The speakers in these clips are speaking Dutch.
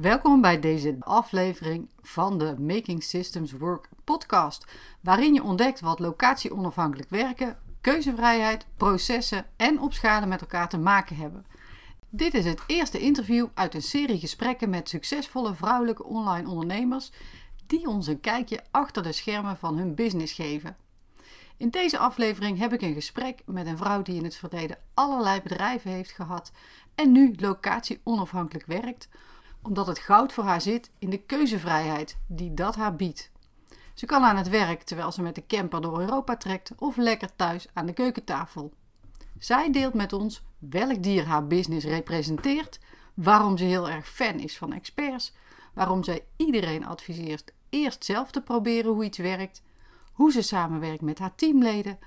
Welkom bij deze aflevering van de Making Systems Work podcast, waarin je ontdekt wat locatie-onafhankelijk werken, keuzevrijheid, processen en opschalen met elkaar te maken hebben. Dit is het eerste interview uit een serie gesprekken met succesvolle vrouwelijke online ondernemers die ons een kijkje achter de schermen van hun business geven. In deze aflevering heb ik een gesprek met een vrouw die in het verleden allerlei bedrijven heeft gehad en nu locatie onafhankelijk werkt, omdat het goud voor haar zit in de keuzevrijheid die dat haar biedt. Ze kan aan het werk terwijl ze met de camper door Europa trekt of lekker thuis aan de keukentafel. Zij deelt met ons welk dier haar business representeert, waarom ze heel erg fan is van experts, waarom zij iedereen adviseert eerst zelf te proberen hoe iets werkt, hoe ze samenwerkt met haar teamleden,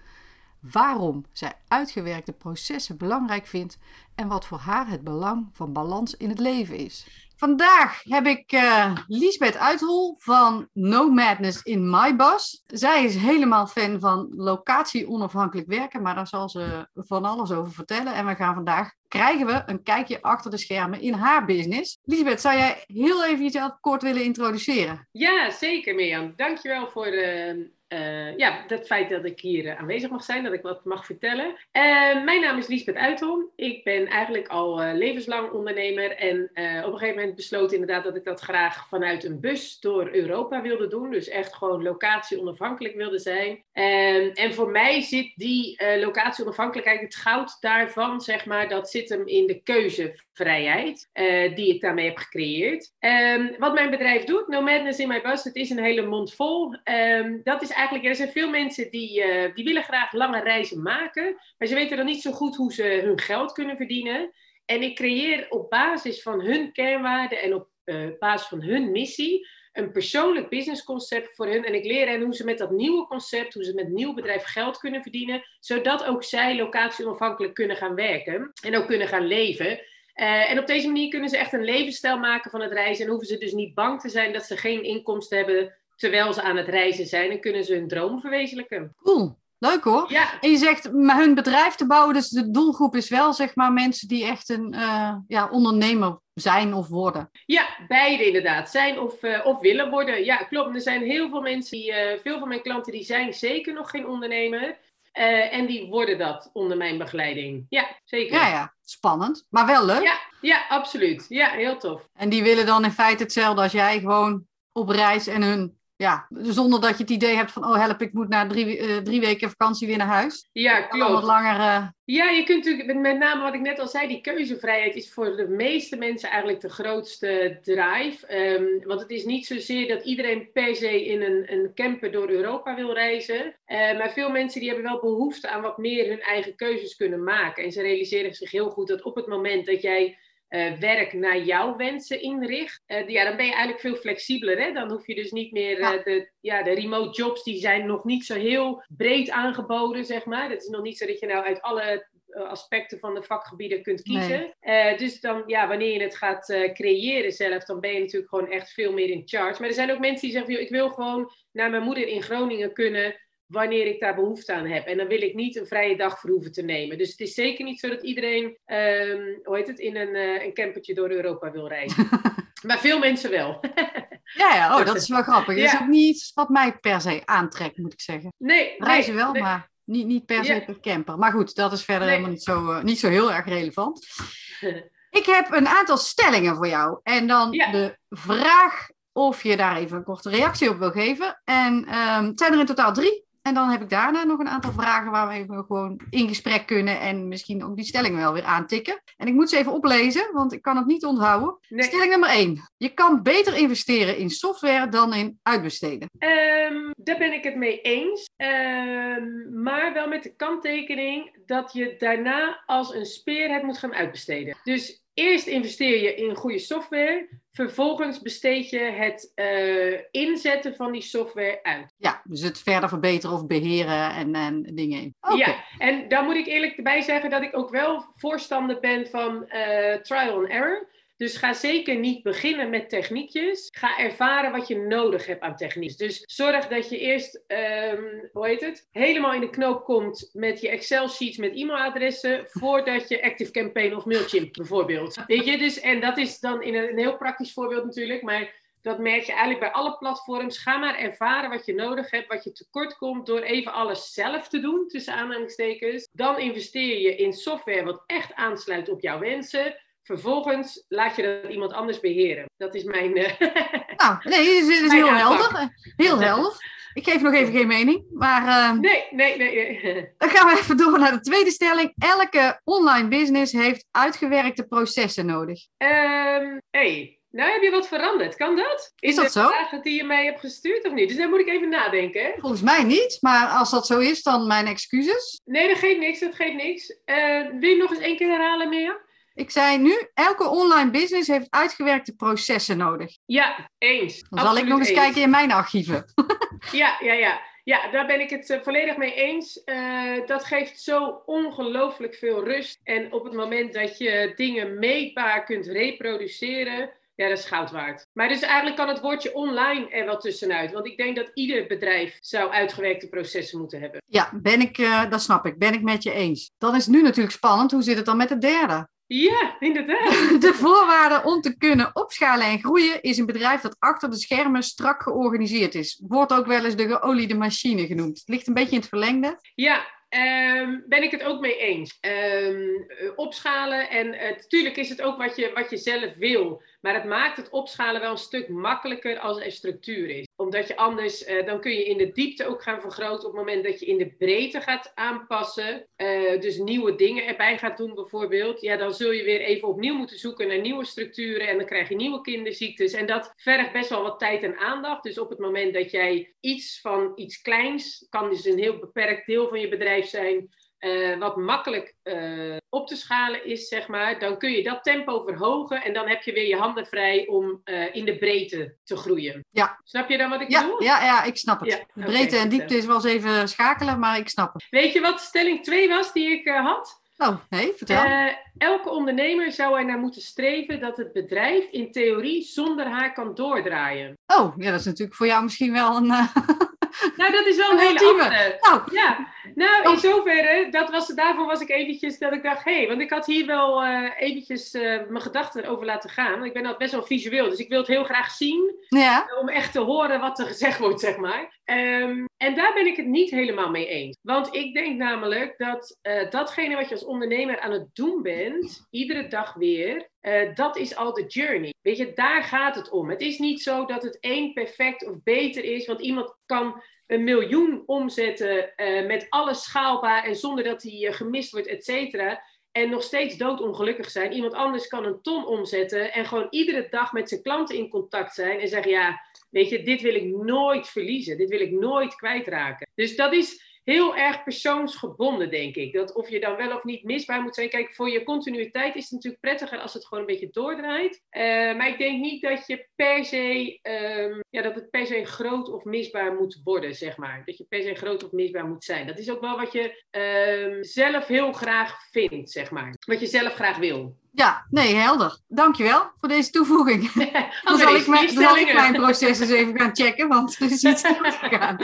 waarom zij uitgewerkte processen belangrijk vindt en wat voor haar het belang van balans in het leven is. Vandaag heb ik uh, Liesbeth Uithol van No Madness in My Bus. Zij is helemaal fan van locatie onafhankelijk werken, maar daar zal ze van alles over vertellen. En we gaan vandaag krijgen we een kijkje achter de schermen in haar business. Liesbeth, zou jij heel even jezelf kort willen introduceren? Ja, zeker Mirjam. Dankjewel voor de uh, ja, het feit dat ik hier uh, aanwezig mag zijn, dat ik wat mag vertellen. Uh, mijn naam is Liesbeth Uitholm. Ik ben eigenlijk al levenslang ondernemer en op een gegeven moment besloten inderdaad dat ik dat graag vanuit een bus door Europa wilde doen. Dus echt gewoon locatie onafhankelijk wilde zijn. en voor mij zit die locatie onafhankelijkheid, het goud daarvan, zeg maar, dat zit hem in de keuzevrijheid die ik daarmee heb gecreëerd. Um, wat mijn bedrijf doet, No Madness in My Bus, het is een hele mond vol. Um, dat is eigenlijk, er zijn veel mensen die, uh, die willen graag lange reizen maken, maar ze weten dan niet zo goed hoe ze hun geld kunnen verdienen. En ik creëer op basis van hun kernwaarden en op uh, basis van hun missie een persoonlijk businessconcept voor hun. En ik leer hen hoe ze met dat nieuwe concept, hoe ze met nieuw bedrijf geld kunnen verdienen, zodat ook zij locatie onafhankelijk kunnen gaan werken en ook kunnen gaan leven. Uh, en op deze manier kunnen ze echt een levensstijl maken van het reizen en hoeven ze dus niet bang te zijn dat ze geen inkomsten hebben terwijl ze aan het reizen zijn en kunnen ze hun droom verwezenlijken. Cool. Leuk hoor. Ja. En je zegt maar hun bedrijf te bouwen, dus de doelgroep is wel zeg maar mensen die echt een uh, ja, ondernemer zijn of worden. Ja, beide inderdaad. Zijn of, uh, of willen worden. Ja, klopt. Er zijn heel veel mensen, die, uh, veel van mijn klanten, die zijn zeker nog geen ondernemer. en die worden dat onder mijn begeleiding. Ja, zeker. Ja, ja. Spannend. Maar wel leuk. Ja, ja, absoluut. Ja, heel tof. En die willen dan in feite hetzelfde als jij, gewoon op reis en hun ja, zonder dat je het idee hebt van, oh help, ik moet na drie, uh, drie weken vakantie weer naar huis. Ja, klopt. Wat langer... Uh... Ja, je kunt natuurlijk, met name wat ik net al zei, die keuzevrijheid is voor de meeste mensen eigenlijk de grootste drive. Um, want het is niet zozeer dat iedereen per se in een, een camper door Europa wil reizen. Uh, maar veel mensen die hebben wel behoefte aan wat meer hun eigen keuzes kunnen maken. En ze realiseren zich heel goed dat op het moment dat jij uh, werk naar jouw wensen inricht, uh, ja, dan ben je eigenlijk veel flexibeler. Hè? Dan hoef je dus niet meer uh, de, ja, de remote jobs, die zijn nog niet zo heel breed aangeboden, zeg maar. Het is nog niet zo dat je nou uit alle aspecten van de vakgebieden kunt kiezen. Nee. dus dan, ja, wanneer je het gaat creëren zelf, dan ben je natuurlijk gewoon echt veel meer in charge. Maar er zijn ook mensen die zeggen, ik wil gewoon naar mijn moeder in Groningen kunnen wanneer ik daar behoefte aan heb. En dan wil ik niet een vrije dag voor hoeven te nemen. Dus het is zeker niet zo dat iedereen, um, hoe heet het, in een, uh, een campertje door Europa wil reizen. maar veel mensen wel. ja, ja, oh, dat is wel grappig. Dat is ook niet iets wat mij per se aantrekt, moet ik zeggen. Nee. Reizen wel, maar niet, niet per se per camper. Maar goed, dat is verder helemaal niet zo, uh, niet zo heel erg relevant. ik heb een aantal stellingen voor jou. En dan de vraag of je daar even een korte reactie op wil geven. En um, het zijn er in totaal drie. En dan heb ik daarna nog een aantal vragen waar we even gewoon in gesprek kunnen en misschien ook die stelling wel weer aantikken. En ik moet ze even oplezen, want ik kan het niet onthouden. Nee. Stelling nummer 1. Je kan beter investeren in software dan in uitbesteden. Um, daar ben ik het mee eens. Um, maar wel met de kanttekening dat je daarna als een speer het moet gaan uitbesteden. Dus Eerst investeer je in goede software, vervolgens besteed je het uh, inzetten van die software uit. Ja, dus het verder verbeteren of beheren en, en dingen. Okay. Ja, en dan moet ik eerlijk erbij zeggen dat ik ook wel voorstander ben van uh, trial and error. Dus ga zeker niet beginnen met techniekjes. Ga ervaren wat je nodig hebt aan techniek. Dus zorg dat je eerst, ehm, hoe heet het, helemaal in de knoop komt met je Excel-sheets met e-mailadressen. voordat je Active Campaign of Mailchimp bijvoorbeeld. Weet je, dus, en dat is dan in een, heel praktisch voorbeeld natuurlijk. Maar dat merk je eigenlijk bij alle platforms. Ga maar ervaren wat je nodig hebt, wat je tekort komt door even alles zelf te doen, tussen aanhalingstekens. Dan investeer je in software wat echt aansluit op jouw wensen. Vervolgens laat je dat iemand anders beheren. Dat is mijn. Uh, nou, nee, het is, is heel helder. Heel helder. Ik geef nog even geen mening, maar... Uh, nee, nee, nee. Dan gaan we even door naar de tweede stelling. Elke online business heeft uitgewerkte processen nodig. Um, hey, nou heb je wat veranderd. Kan dat? Is, dat zo? vragen die je mij hebt gestuurd of niet? Dus daar moet ik even nadenken. Hè? Volgens mij niet, maar als dat zo is, dan mijn excuses. Nee, dat geeft niks, dat geeft niks. Uh, wil je nog eens één keer herhalen, Mia? Ik zei nu, elke online business heeft uitgewerkte processen nodig. Ja, eens. Dan zal ik nog eens kijken in mijn archieven. ja, ja, ja. Ja, daar ben ik het uh, volledig mee eens. Uh, dat geeft zo ongelooflijk veel rust. En op het moment dat je dingen meetbaar kunt reproduceren, ja, dat is goud waard. Maar dus eigenlijk kan het woordje online er wel tussenuit. Want ik denk dat ieder bedrijf zou uitgewerkte processen moeten hebben. Ja, ben ik, uh, dat snap ik. Ben ik met je eens. Dan is het nu natuurlijk spannend. Hoe zit het dan met de derde? Ja, inderdaad. De voorwaarde om te kunnen opschalen en groeien is een bedrijf dat achter de schermen strak georganiseerd is. Wordt ook wel eens de geoliede machine genoemd. Het ligt een beetje in het verlengde. Ja, Um, ben ik het ook mee eens. Um, opschalen en natuurlijk is het ook wat je, wat je zelf wil. Maar het maakt het opschalen wel een stuk makkelijker als er structuur is. Omdat je anders, uh, dan kun je in de diepte ook gaan vergroten op het moment dat je in de breedte gaat aanpassen. Uh, dus nieuwe dingen erbij gaat doen bijvoorbeeld. Ja, dan zul je weer even opnieuw moeten zoeken naar nieuwe structuren. En dan krijg je nieuwe kinderziektes. En dat vergt best wel wat tijd en aandacht. Dus op het moment dat jij iets van iets kleins, kan dus een heel beperkt deel van je bedrijf zijn, uh, wat makkelijk uh, op te schalen is, zeg maar, dan kun je dat tempo verhogen en dan heb je weer je handen vrij om uh, in de breedte te groeien. Ja. Snap je dan wat ik ja, bedoel? Ja, ja, ik snap het. Ja, de breedte okay, en diepte is wel eens even schakelen, maar ik snap het. Weet je wat stelling 2 was die ik had? Oh, nee, vertel. elke ondernemer zou er naar moeten streven dat het bedrijf in theorie zonder haar kan doordraaien. Oh, ja, dat is natuurlijk voor jou misschien wel een... Nou, dat is wel een, een hele andere. Nou. Ja, nou, in zoverre, dat was, daarvoor was ik eventjes dat ik dacht, hé, hey, want ik had hier wel uh, eventjes uh, mijn gedachten over laten gaan. Want ik ben altijd best wel visueel, dus ik wil het heel graag zien. Ja. Om echt te horen wat er gezegd wordt, zeg maar. Um, en daar ben ik het niet helemaal mee eens. Want ik denk namelijk dat uh, datgene wat je als ondernemer aan het doen bent, iedere dag weer, uh, dat is al de journey. Weet je, daar gaat het om. Het is niet zo dat het één perfect of beter is, want iemand kan een miljoen omzetten uh, met alles schaalbaar en zonder dat hij gemist wordt, et cetera. En nog steeds doodongelukkig zijn. Iemand anders kan een ton omzetten en gewoon iedere dag met zijn klanten in contact zijn en zeggen: Ja, weet je, dit wil ik nooit verliezen. Dit wil ik nooit kwijtraken. Dus dat is heel erg persoonsgebonden, denk ik. Dat of je dan wel of niet misbaar moet zijn. Kijk, voor je continuïteit is het natuurlijk prettiger als het gewoon een beetje doordraait. Uh, maar ik denk niet dat je per se, um, ja, dat het per se groot of misbaar moet worden, zeg maar. Dat je per se groot of misbaar moet zijn. Dat is ook wel wat je um, zelf heel graag vindt, zeg maar. Wat je zelf graag wil. Ja, nee, helder. Dankjewel voor deze toevoeging. dan, zal ik mijn, dan zal ik mijn proces eens even gaan checken, want er is iets goed gegaan.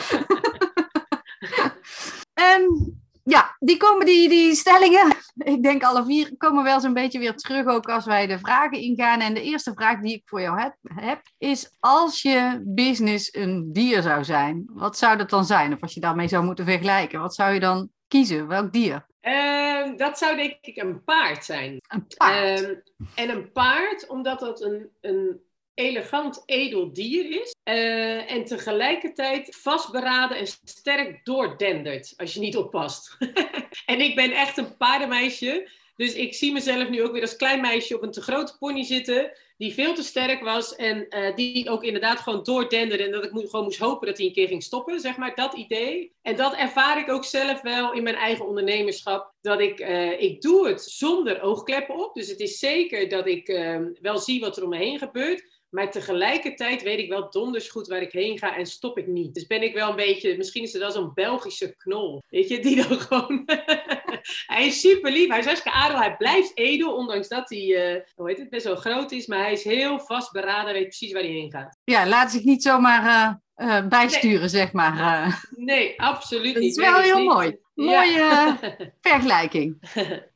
En ja, die, komen, die, die stellingen, ik denk alle vier, komen wel zo'n beetje weer terug ook als wij de vragen ingaan. En de eerste vraag die ik voor jou heb, heb, is als je business een dier zou zijn, wat zou dat dan zijn? Of als je daarmee zou moeten vergelijken, wat zou je dan kiezen? Welk dier? Uh, dat zou denk ik een paard zijn. Een paard? Uh, en een paard, omdat dat een, een elegant edel dier is. Uh, en tegelijkertijd vastberaden en sterk doordendert als je niet oppast. en ik ben echt een paardenmeisje. Dus ik zie mezelf nu ook weer als klein meisje op een te grote pony zitten. Die veel te sterk was. En uh, die ook inderdaad gewoon doordenderde. En dat ik gewoon moest hopen dat hij een keer ging stoppen. Zeg maar, dat idee. En dat ervaar ik ook zelf wel in mijn eigen ondernemerschap. Dat ik, uh, ik doe het zonder oogkleppen op. Dus het is zeker dat ik wel zie wat er om me heen gebeurt. Maar tegelijkertijd weet ik wel donders goed waar ik heen ga en stop ik niet. Dus ben ik wel een beetje, misschien is het wel zo'n Belgische knol. Weet je, die dan gewoon hij is super lief. Hij is hartstikke aardig. Hij blijft edel, ondanks dat hij uh, hoe heet het, best wel groot is. Maar hij is heel vastberaden, weet precies waar hij heen gaat. Ja, laat zich niet zomaar uh, bijsturen, zeg maar. Nee, absoluut niet. Dat is wel heel mooi. Mooie vergelijking.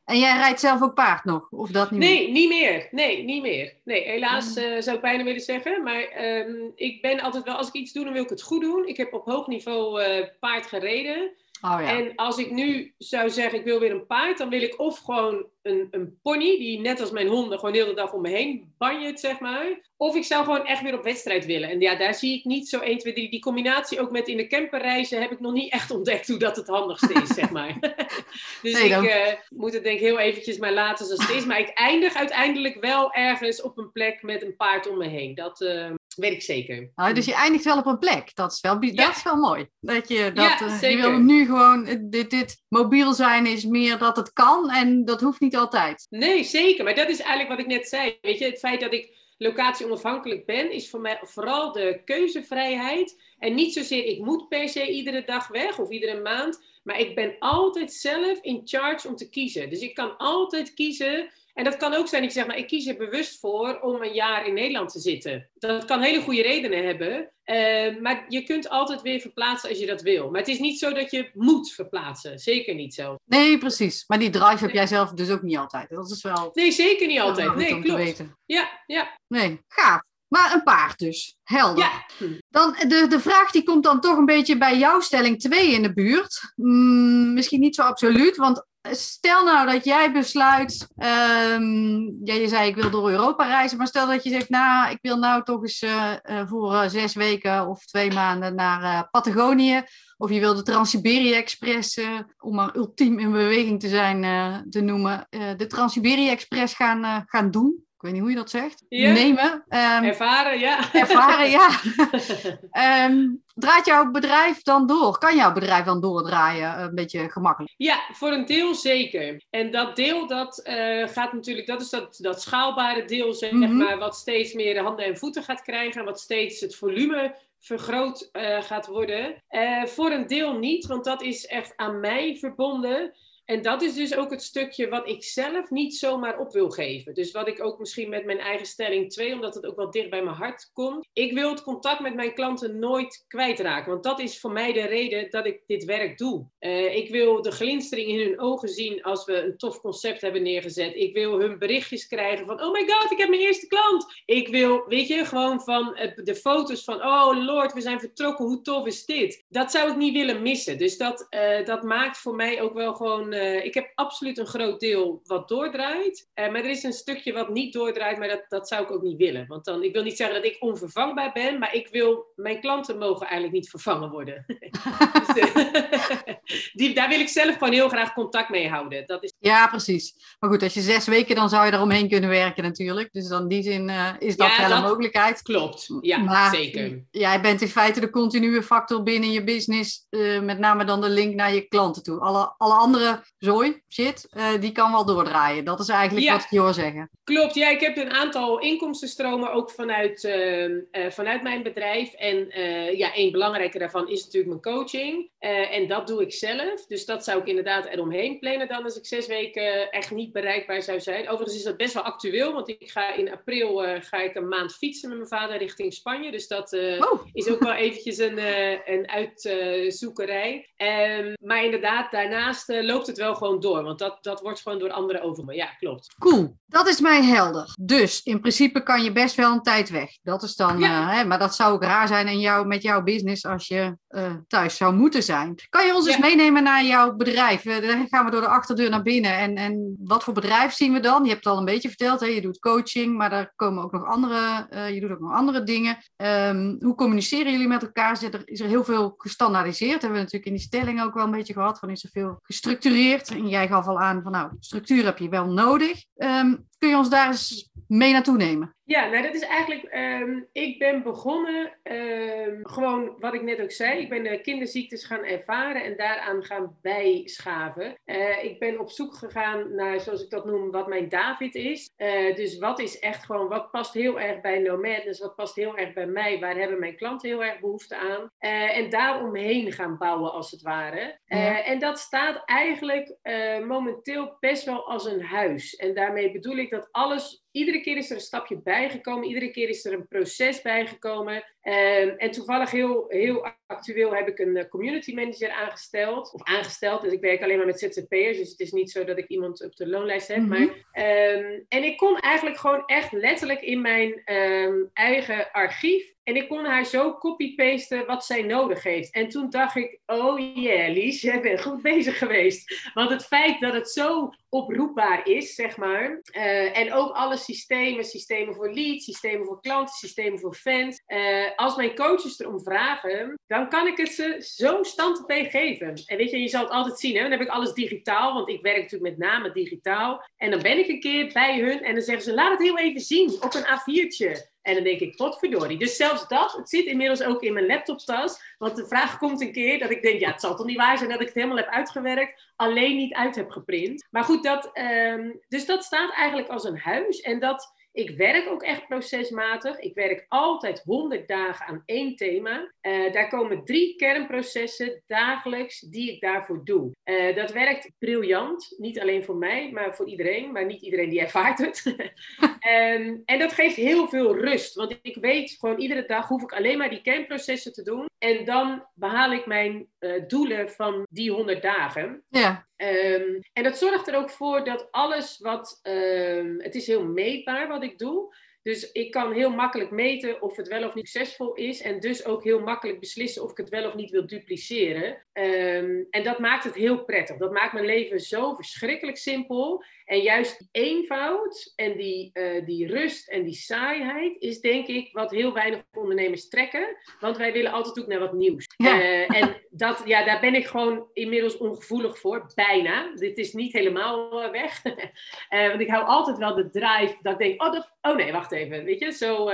En jij rijdt zelf ook paard nog? Of dat niet nee, meer? niet meer. Nee, niet meer. Nee, helaas uh, zou ik bijna willen zeggen. Maar um, ik ben altijd wel, als ik iets doe, dan wil ik het goed doen. Ik heb op hoog niveau paard gereden. Oh, ja. En als ik nu zou zeggen, ik wil weer een paard, dan wil ik of gewoon een, een pony, die net als mijn honden gewoon de hele dag om me heen banjet, zeg maar. Of ik zou gewoon echt weer op wedstrijd willen. En ja, daar zie ik niet zo 1, 2, 3. Die combinatie ook met in de camper reizen heb ik nog niet echt ontdekt hoe dat het handigste is, zeg maar. dus nee, ik uh, moet het denk ik heel eventjes maar laten zoals het is. Maar ik eindig uiteindelijk wel ergens op een plek met een paard om me heen. Dat, uh, Weet ik zeker. Nou, dus je eindigt wel op een plek. Dat is wel, ja. dat is wel mooi. Dat je, dat, ja, uh, zeker. je wil nu gewoon, dit, dit mobiel zijn is meer dat het kan en dat hoeft niet altijd. Nee, zeker. Maar dat is eigenlijk wat ik net zei. Weet je, het feit dat ik locatie onafhankelijk ben, is voor mij vooral de keuzevrijheid. En niet zozeer, ik moet per se iedere dag weg of iedere maand. Maar ik ben altijd zelf in charge om te kiezen. Dus ik kan altijd kiezen en dat kan ook zijn dat je zegt, nou, ik kies er bewust voor om een jaar in Nederland te zitten. Dat kan hele goede redenen hebben. Uh, maar je kunt altijd weer verplaatsen als je dat wil. Maar het is niet zo dat je moet verplaatsen. Zeker niet zo. Nee, precies. Maar die drive heb jij zelf dus ook niet altijd. Dat is wel... Nee, zeker niet altijd. Nee, klopt. Ja, ja. Nee, gaaf. Maar een paard dus. Helder. Ja. Dan, de, de vraag die komt dan toch een beetje bij jouw stelling 2 in de buurt. Mm, misschien niet zo absoluut, want stel nou dat jij besluit, um, ja, je zei ik wil door Europa reizen, maar stel dat je zegt, nou, ik wil nou toch eens uh, uh, voor uh, zes weken of twee maanden naar Patagonië, of je wil de Trans-Siberië Express, om maar ultiem in beweging te zijn, te noemen, de Trans-Siberië Express gaan, gaan doen. Ik weet niet hoe je dat zegt. Ja. Nemen. Um, ervaren, ja. Ervaren, ja. um, draait jouw bedrijf dan door? Kan jouw bedrijf dan doordraaien? Een beetje gemakkelijk? Ja, voor een deel zeker. En dat deel, dat uh, gaat natuurlijk, dat is dat, dat schaalbare deel, zeg mm-hmm. maar, wat steeds meer handen en voeten gaat krijgen. En wat steeds het volume vergroot uh, gaat worden. Uh, voor een deel niet, want dat is echt aan mij verbonden. En dat is dus ook het stukje wat ik zelf niet zomaar op wil geven. Dus wat ik ook misschien met mijn eigen stelling 2, omdat het ook wel dicht bij mijn hart komt. Ik wil het contact met mijn klanten nooit kwijtraken. Want dat is voor mij de reden dat ik dit werk doe. Uh, ik wil de glinstering in hun ogen zien als we een tof concept hebben neergezet. Ik wil hun berichtjes krijgen van, oh my god, ik heb mijn eerste klant. Ik wil, weet je, gewoon van de foto's van, oh lord, we zijn vertrokken, hoe tof is dit? Dat zou ik niet willen missen. Dus dat, uh, dat maakt voor mij ook wel gewoon uh, ik heb absoluut een groot deel wat doordraait. Uh, maar er is een stukje wat niet doordraait, maar dat, dat zou ik ook niet willen. Want dan, ik wil niet zeggen dat ik onvervangbaar ben, maar ik wil, mijn klanten mogen eigenlijk niet vervangen worden. dus, uh, die, daar wil ik zelf gewoon heel graag contact mee houden. Dat is... Ja, precies. Maar goed, als je zes weken, dan zou je eromheen kunnen werken natuurlijk. Dus dan in die zin is dat ja, wel een mogelijkheid. Klopt, ja, maar zeker. Jij bent in feite de continue factor binnen je business, met name dan de link naar je klanten toe. Alle, alle andere zooi, shit, uh, die kan wel doordraaien. Dat is eigenlijk Ja. wat ik je hoor zeggen. Klopt, ja, ik heb een aantal inkomstenstromen ook vanuit, eh, eh, vanuit mijn bedrijf. En eh, ja, één belangrijke daarvan is natuurlijk mijn coaching. Eh, en dat doe ik zelf. Dus dat zou ik inderdaad eromheen plannen dan als ik zes weken echt niet bereikbaar zou zijn. Overigens is dat best wel actueel, want ik ga in april eh, ga ik een maand fietsen met mijn vader richting Spanje. Dus dat eh, Oh. is ook wel eventjes een, eh, een uitzoekerij. Ehm, maar inderdaad, daarnaast loopt het wel gewoon door. Want dat, dat wordt gewoon door anderen overgenomen. Ja, klopt. Cool, dat is mij helder. Dus in principe kan je best wel een tijd weg. Dat is dan, Ja. hè, maar dat zou ook raar zijn in jou, met jouw business als je thuis zou moeten zijn. Kan je ons eens meenemen naar jouw bedrijf? Dan gaan we door de achterdeur naar binnen. En, en wat voor bedrijf zien we dan? Je hebt het al een beetje verteld, hè? je doet coaching, maar daar komen ook nog andere, eh, je doet ook nog andere dingen. Ehm, hoe communiceren jullie met elkaar? Is er, heel veel gestandaardiseerd? Hebben we natuurlijk in die stelling ook wel een beetje gehad. Van is er veel gestructureerd? En jij gaf al aan van nou, structuur heb je wel nodig. Ehm, kun je ons daar eens mee naartoe nemen? Ja, nou dat is eigenlijk, ehm, ik ben begonnen, ehm, gewoon wat ik net ook zei, ik ben de kinderziektes gaan ervaren en daaraan gaan bijschaven. Uh, ik ben op zoek gegaan naar, zoals ik dat noem, wat mijn David is. Uh, dus wat is echt gewoon, wat past heel erg bij Nomadness, wat past heel erg bij mij, waar hebben mijn klanten heel erg behoefte aan. Uh, en daaromheen gaan bouwen als het ware. Ja. En dat staat eigenlijk momenteel best wel als een huis. En daarmee bedoel ik dat alles iedere keer is er een stapje bijgekomen. Iedere keer is er een proces bijgekomen. Um, en toevallig heel, heel actueel heb ik een eh, community manager aangesteld. Of aangesteld, dus ik werk alleen maar met ZZP'ers. Dus het is niet zo dat ik iemand op de loonlijst heb. Mm -hmm. maar, um, en ik kon eigenlijk gewoon echt letterlijk in mijn um, eigen archief en ik kon haar zo copy-pasten wat zij nodig heeft. En toen dacht ik, oh yeah, Lies, jij bent goed bezig geweest. Want het feit dat het zo oproepbaar is, zeg maar. Uh, en ook alle systemen, systemen voor leads, systemen voor klanten, systemen voor fans. Uh, als mijn coaches erom vragen, dan kan ik het ze zo stand op geven. En weet je, je zal het altijd zien, hè? dan heb ik alles digitaal, want ik werk natuurlijk met name digitaal. En dan ben ik een keer bij hun en dan zeggen ze, laat het heel even zien op een A4'tje. En dan denk ik, potverdorie. Dus zelfs dat, het zit inmiddels ook in mijn laptoptas. Want de vraag komt een keer dat ik denk, ja, het zal toch niet waar zijn dat ik het helemaal heb uitgewerkt, alleen niet uit heb geprint. Maar goed, dat, um, dus dat staat eigenlijk als een huis. En dat ik werk ook echt procesmatig. Ik werk altijd 100 dagen aan één thema. Uh, daar komen drie kernprocessen dagelijks die ik daarvoor doe. Uh, dat werkt briljant. Niet alleen voor mij, maar voor iedereen. Maar niet iedereen die ervaart het. um, en dat geeft heel veel rust. Want ik weet gewoon iedere dag hoef ik alleen maar die kernprocessen te doen. En dan behaal ik mijn uh, doelen van die 100 dagen. Ja. Um, en dat zorgt er ook voor dat alles wat. Um, het is heel meetbaar wat ik doe. Dus ik kan heel makkelijk meten of het wel of niet succesvol is. En dus ook heel makkelijk beslissen of ik het wel of niet wil dupliceren. Um, en dat maakt het heel prettig. Dat maakt mijn leven zo verschrikkelijk simpel. En juist die eenvoud en die, uh, die rust en die saaiheid is denk ik wat heel weinig ondernemers trekken. Want wij willen altijd ook naar wat nieuws. Ja. Uh, en dat, ja, daar ben ik gewoon inmiddels ongevoelig voor. Bijna. Dit is niet helemaal uh, weg. want ik hou altijd wel de drive dat ik denk, oh, dat, oh nee, wacht even. Weet je, zo...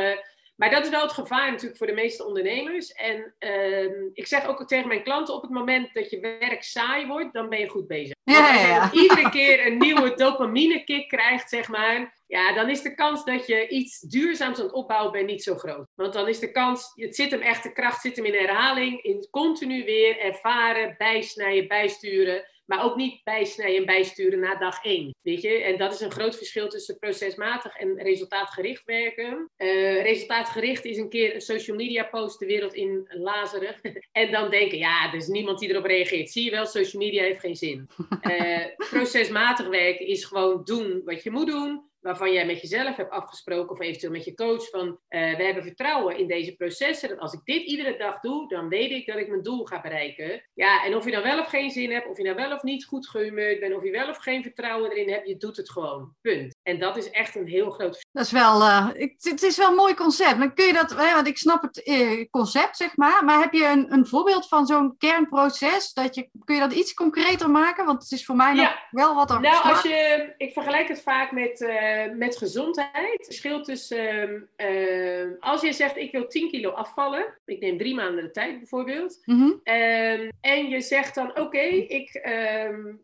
Maar dat is wel het gevaar natuurlijk voor de meeste ondernemers. En uh, ik zeg ook tegen mijn klanten: op het moment dat je werk saai wordt, dan ben je goed bezig. Ja. Als je iedere keer een nieuwe dopamine kick krijgt, zeg maar. Ja, dan is de kans dat je iets duurzaams aan het opbouwen bent niet zo groot. Want dan is de kans, het zit hem echt, de kracht zit hem in herhaling, in continu weer ervaren, bijsnijden, bijsturen. Maar ook niet bijsnijden en bijsturen na dag één. Weet je? En dat is een groot verschil tussen procesmatig en resultaatgericht werken. Uh, resultaatgericht is een keer een social media post de wereld in lazeren. en dan denken, ja, er is niemand die erop reageert. Zie je wel, social media heeft geen zin. Uh, procesmatig werken is gewoon doen wat je moet doen waarvan jij met jezelf hebt afgesproken of eventueel met je coach van uh, we hebben vertrouwen in deze processen. Dat als ik dit iedere dag doe, dan weet ik dat ik mijn doel ga bereiken. Ja, en of je nou wel of geen zin hebt, of je nou wel of niet goed gehumeurd bent, of je wel of geen vertrouwen erin hebt, je doet het gewoon. Punt. En dat is echt een heel groot. Dat is wel, uh, ik, het is wel een mooi concept. Maar kun je dat, hè, want ik snap het uh, concept, zeg maar. Maar heb je een, een voorbeeld van zo'n kernproces? Dat je, kun je dat iets concreter maken? Want het is voor mij nog ja. wel wat er Nou, als je, ik vergelijk het vaak met met gezondheid. Het verschil tussen, uh, als je zegt ik wil 10 kilo afvallen, ik neem drie maanden de tijd bijvoorbeeld, mm -hmm. uh, en je zegt dan oké, okay, ik,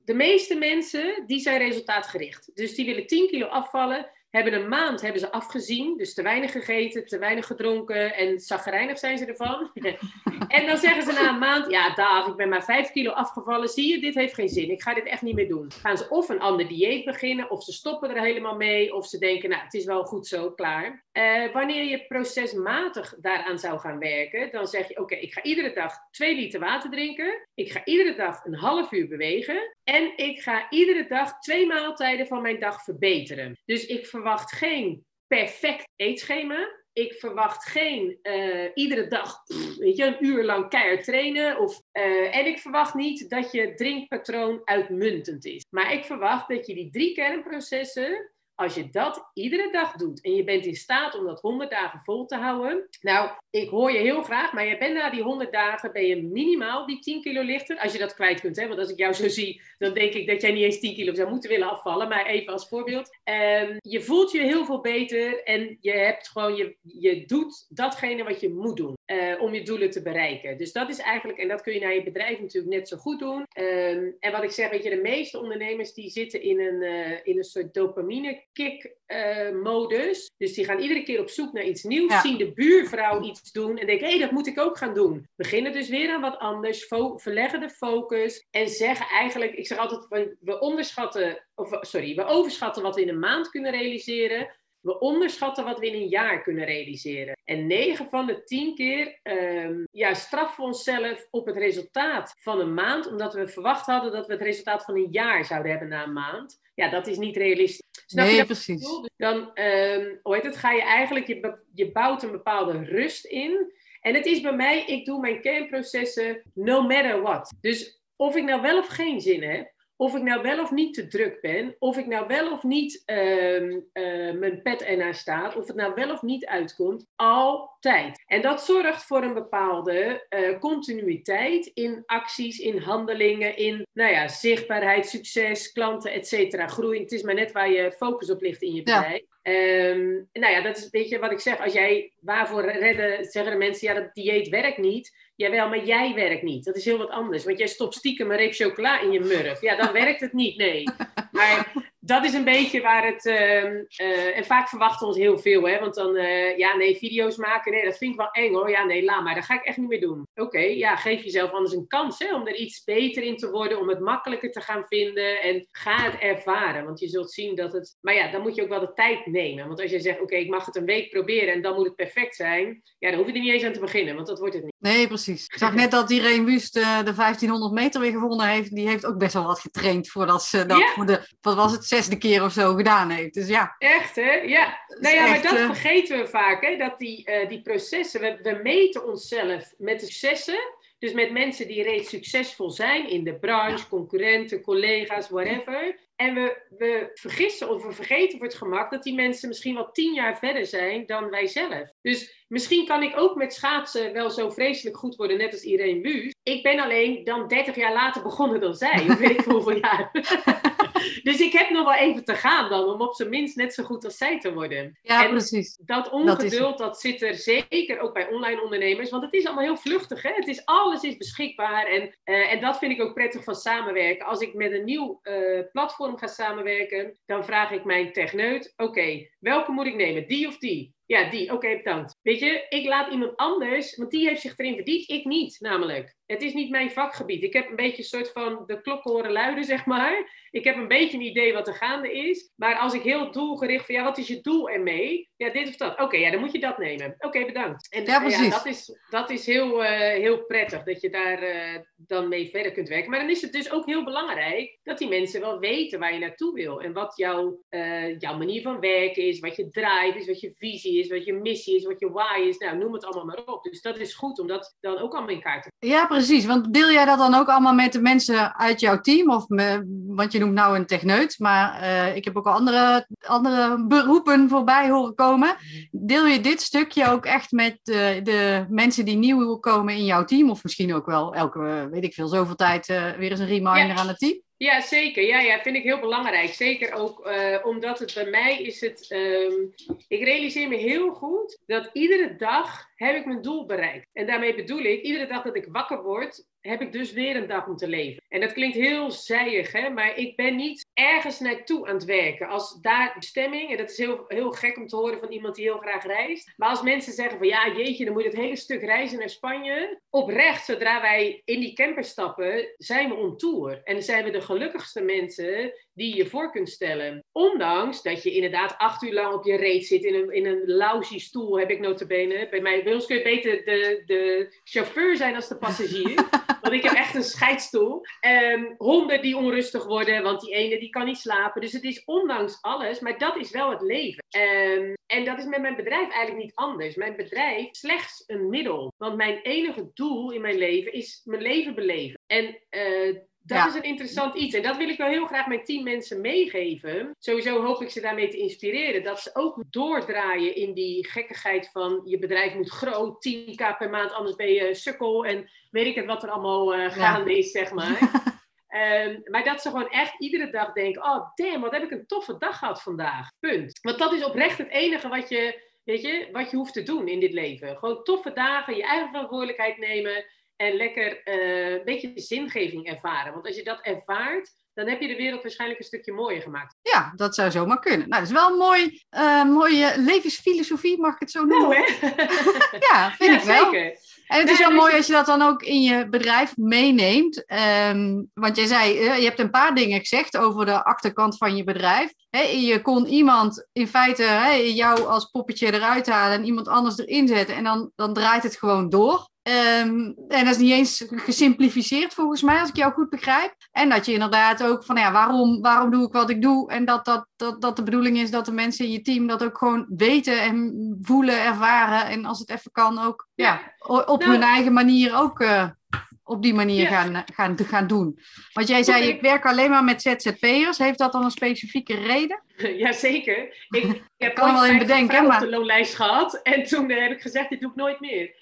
de meeste mensen die zijn resultaatgericht. Dus die willen 10 kilo afvallen, hebben een maand hebben ze afgezien, dus te weinig gegeten, te weinig gedronken en zagrijnig zijn ze ervan. en dan zeggen ze na een maand, ja dag, ik ben maar 5 kilo afgevallen, zie je, dit heeft geen zin, ik ga dit echt niet meer doen. Gaan ze of een ander dieet beginnen, of ze stoppen er helemaal mee, of ze denken, nou het is wel goed zo, klaar. Uh, wanneer je procesmatig daaraan zou gaan werken, dan zeg je, oké, ik ga iedere dag 2 liter water drinken, ik ga iedere dag een half uur bewegen en ik ga iedere dag twee maaltijden van mijn dag verbeteren. Dus ik verwacht geen perfect eetschema. Ik verwacht geen uh, iedere dag weet je, een uur lang keihard trainen. Of, uh, en ik verwacht niet dat je drinkpatroon uitmuntend is. Maar ik verwacht dat je die drie kernprocessen Als je dat iedere dag doet en je bent in staat om dat 100 dagen vol te houden. Nou, ik hoor je heel graag, maar je bent na die 100 dagen ben je minimaal die 10 kilo lichter. Als je dat kwijt kunt, hè? want als ik jou zo zie, dan denk ik dat jij niet eens 10 kilo zou moeten willen afvallen. Maar even als voorbeeld. Um, je voelt je heel veel beter en je hebt gewoon, je, je doet datgene wat je moet doen uh, om je doelen te bereiken. Dus dat is eigenlijk, en dat kun je naar je bedrijf natuurlijk net zo goed doen. Um, en wat ik zeg, weet je, de meeste ondernemers die zitten in een, uh, in een soort dopamine kick uh, modus. Dus die gaan iedere keer op zoek naar iets nieuws, ja. zien de buurvrouw iets doen en denken, hé, hey, dat moet ik ook gaan doen. Beginnen dus weer aan wat anders, verleggen de focus en zeggen eigenlijk, ik zeg altijd, we onderschatten, of sorry, we overschatten wat we in een maand kunnen realiseren. We onderschatten wat we in een jaar kunnen realiseren. En 9 van de 10 keer um, ja, straffen we onszelf op het resultaat van een maand, omdat we verwacht hadden dat we het resultaat van een jaar zouden hebben na een maand. Ja, dat is niet realistisch. Snap nee, je precies. Dus dan um, hoe heet het, ga je eigenlijk, je, je bouwt een bepaalde rust in. En het is bij mij, ik doe mijn kernprocessen no matter what. Dus of ik nou wel of geen zin heb, of ik nou wel of niet te druk ben, of ik nou wel of niet uh, uh, mijn pet ernaar staat, of het nou wel of niet uitkomt, altijd. En dat zorgt voor een bepaalde uh, continuïteit in acties, in handelingen, in nou ja, zichtbaarheid, succes, klanten, et cetera, groei. Het is maar net waar je focus op ligt in je bedrijf. Ja. Um, nou ja, dat is een beetje wat ik zeg. Als jij waarvoor redden, zeggen de mensen, ja, dat dieet werkt niet. Jawel, maar jij werkt niet. Dat is heel wat anders. Want jij stopt stiekem een reep chocola in je murf. Ja, dan werkt het niet, nee. Maar dat is een beetje waar het. Uh, uh, en vaak verwachten we ons heel veel, hè? Want dan, uh, ja, nee, video's maken, nee, dat vind ik wel eng hoor. Ja, nee, laat maar, dat ga ik echt niet meer doen. Oké, okay, ja, geef jezelf anders een kans hè, om er iets beter in te worden, om het makkelijker te gaan vinden en ga het ervaren. Want je zult zien dat het. Maar ja, dan moet je ook wel de tijd nemen. Want als je zegt, oké, okay, ik mag het een week proberen en dan moet het perfect zijn, ja, dan hoef je er niet eens aan te beginnen, want dat wordt het niet. Nee, precies. Ik zag net dat Irene Wust uh, de 1500 meter weer gevonden heeft. Die heeft ook best wel wat getraind voordat ze dat ja? voor de, wat was het, zesde keer of zo gedaan heeft. Dus ja. Echt, hè? Ja. Nou ja, maar dat uh... vergeten we vaak, hè? Dat die, uh, die processen, we, we meten onszelf met de successen. Dus met mensen die reeds succesvol zijn in de branche, concurrenten, collega's, whatever. En we, we vergissen of we vergeten voor het gemak dat die mensen misschien wel tien jaar verder zijn dan wij zelf. Dus misschien kan ik ook met schaatsen wel zo vreselijk goed worden, net als Irene Buus. Ik ben alleen dan 30 jaar later begonnen dan zij, weet ik hoeveel jaar. Dus ik heb nog wel even te gaan dan, om op zijn minst net zo goed als zij te worden. Ja, en precies. Dat ongeduld, dat, dat, zit er zeker ook bij online ondernemers, want het is allemaal heel vluchtig. Hè? Het is, alles is beschikbaar en, uh, en dat vind ik ook prettig van samenwerken. Als ik met een nieuw uh, platform ga samenwerken, dan vraag ik mijn techneut, oké, okay, welke moet ik nemen, die of die? Ja, die. Oké, okay, bedankt. Weet je, ik laat iemand anders, want die heeft zich erin verdiept. Ik niet, namelijk. Het is niet mijn vakgebied. Ik heb een beetje een soort van de klok horen luiden, zeg maar. Ik heb een beetje een idee wat er gaande is. Maar als ik heel doelgericht van, ja, wat is je doel ermee? Ja, dit of dat. Oké, okay, ja, dan moet je dat nemen. Oké, okay, bedankt. En ja, precies. Ja, dat is, dat is heel, uh, heel prettig, dat je daar uh, dan mee verder kunt werken. Maar dan is het dus ook heel belangrijk dat die mensen wel weten waar je naartoe wil. En wat jouw, uh, jouw manier van werken is, wat je drive is, wat je visie is, wat je missie is, wat je why is. Nou, noem het allemaal maar op. Dus dat is goed om dat dan ook allemaal in kaart te brengen. Ja, precies. Want deel jij dat dan ook allemaal met de mensen uit jouw team? Of me, want je noemt nou een techneut, maar uh, ik heb ook al andere, andere beroepen voorbij horen komen. Deel je dit stukje ook echt met de, de mensen die nieuw komen in jouw team? Of misschien ook wel elke, weet ik veel, zoveel tijd uh, weer eens een reminder ja. aan het team? Ja, zeker. Ja, ja, vind ik heel belangrijk. Zeker ook uh, omdat het bij mij is het. Um, ik realiseer me heel goed dat iedere dag heb ik mijn doel bereikt. En daarmee bedoel ik, iedere dag dat ik wakker word, heb ik dus weer een dag om te leven. En dat klinkt heel zijig, hè? maar ik ben niet ergens naartoe aan het werken. Als daar bestemming, en dat is heel, heel gek om te horen van iemand die heel graag reist. Maar als mensen zeggen van ja, jeetje, dan moet je het hele stuk reizen naar Spanje. Oprecht, zodra wij in die camper stappen, zijn we on tour. En zijn we de gelukkigste mensen die je voor kunt stellen. Ondanks dat je inderdaad acht uur lang op je reet zit in een, in een lousy stoel, heb ik notabene. Bij, mij, bij ons kun je beter de, de chauffeur zijn als de passagier. want ik heb echt een scheidstoel. Um, honden die onrustig worden, want die ene die kan niet slapen. Dus het is ondanks alles, maar dat is wel het leven. Um, en dat is met mijn bedrijf eigenlijk niet anders. Mijn bedrijf is slechts een middel. Want mijn enige doel in mijn leven is mijn leven beleven. En uh, dat is een interessant iets. En dat wil ik wel heel graag mijn team mensen meegeven. Sowieso hoop ik ze daarmee te inspireren. Dat ze ook doordraaien in die gekkigheid van je bedrijf moet groot, 10k per maand, anders ben je sukkel. En weet ik het wat er allemaal uh, gaande is, zeg maar. Um, maar dat ze gewoon echt iedere dag denken: oh damn, wat heb ik een toffe dag gehad vandaag. Punt. Want dat is oprecht het enige wat je, weet je, wat je hoeft te doen in dit leven. Gewoon toffe dagen, je eigen verantwoordelijkheid nemen en lekker uh, een beetje zingeving ervaren. Want als je dat ervaart, dan heb je de wereld waarschijnlijk een stukje mooier gemaakt. Ja, dat zou zomaar kunnen. Nou, dat is wel een mooi, uh, mooie levensfilosofie, mag ik het zo noemen? Nou, hè? ja, vind ja, ik wel. Zeker. En het is wel mooi als je dat dan ook in je bedrijf meeneemt. Um, want jij zei, je hebt een paar dingen gezegd over de achterkant van je bedrijf. He, je kon iemand in feite he, jou als poppetje eruit halen en iemand anders erin zetten. En dan, dan draait het gewoon door. Um, en dat is niet eens gesimplificeerd volgens mij, als ik jou goed begrijp. En dat je inderdaad ook van ja, waarom, waarom doe ik wat ik doe? En dat, dat, dat, dat de bedoeling is dat de mensen in je team dat ook gewoon weten en voelen, ervaren. En als het even kan, ook ja. op nou, hun eigen manier ook uh, op die manier ja. gaan, gaan, gaan doen. Want jij zei, ik werk alleen maar met ZZP'ers. Heeft dat dan een specifieke reden? Jazeker. Ik, ik heb kan wel in bedenken, maar... op de loonlijst gehad. En toen heb ik gezegd, dit doe ik nooit meer.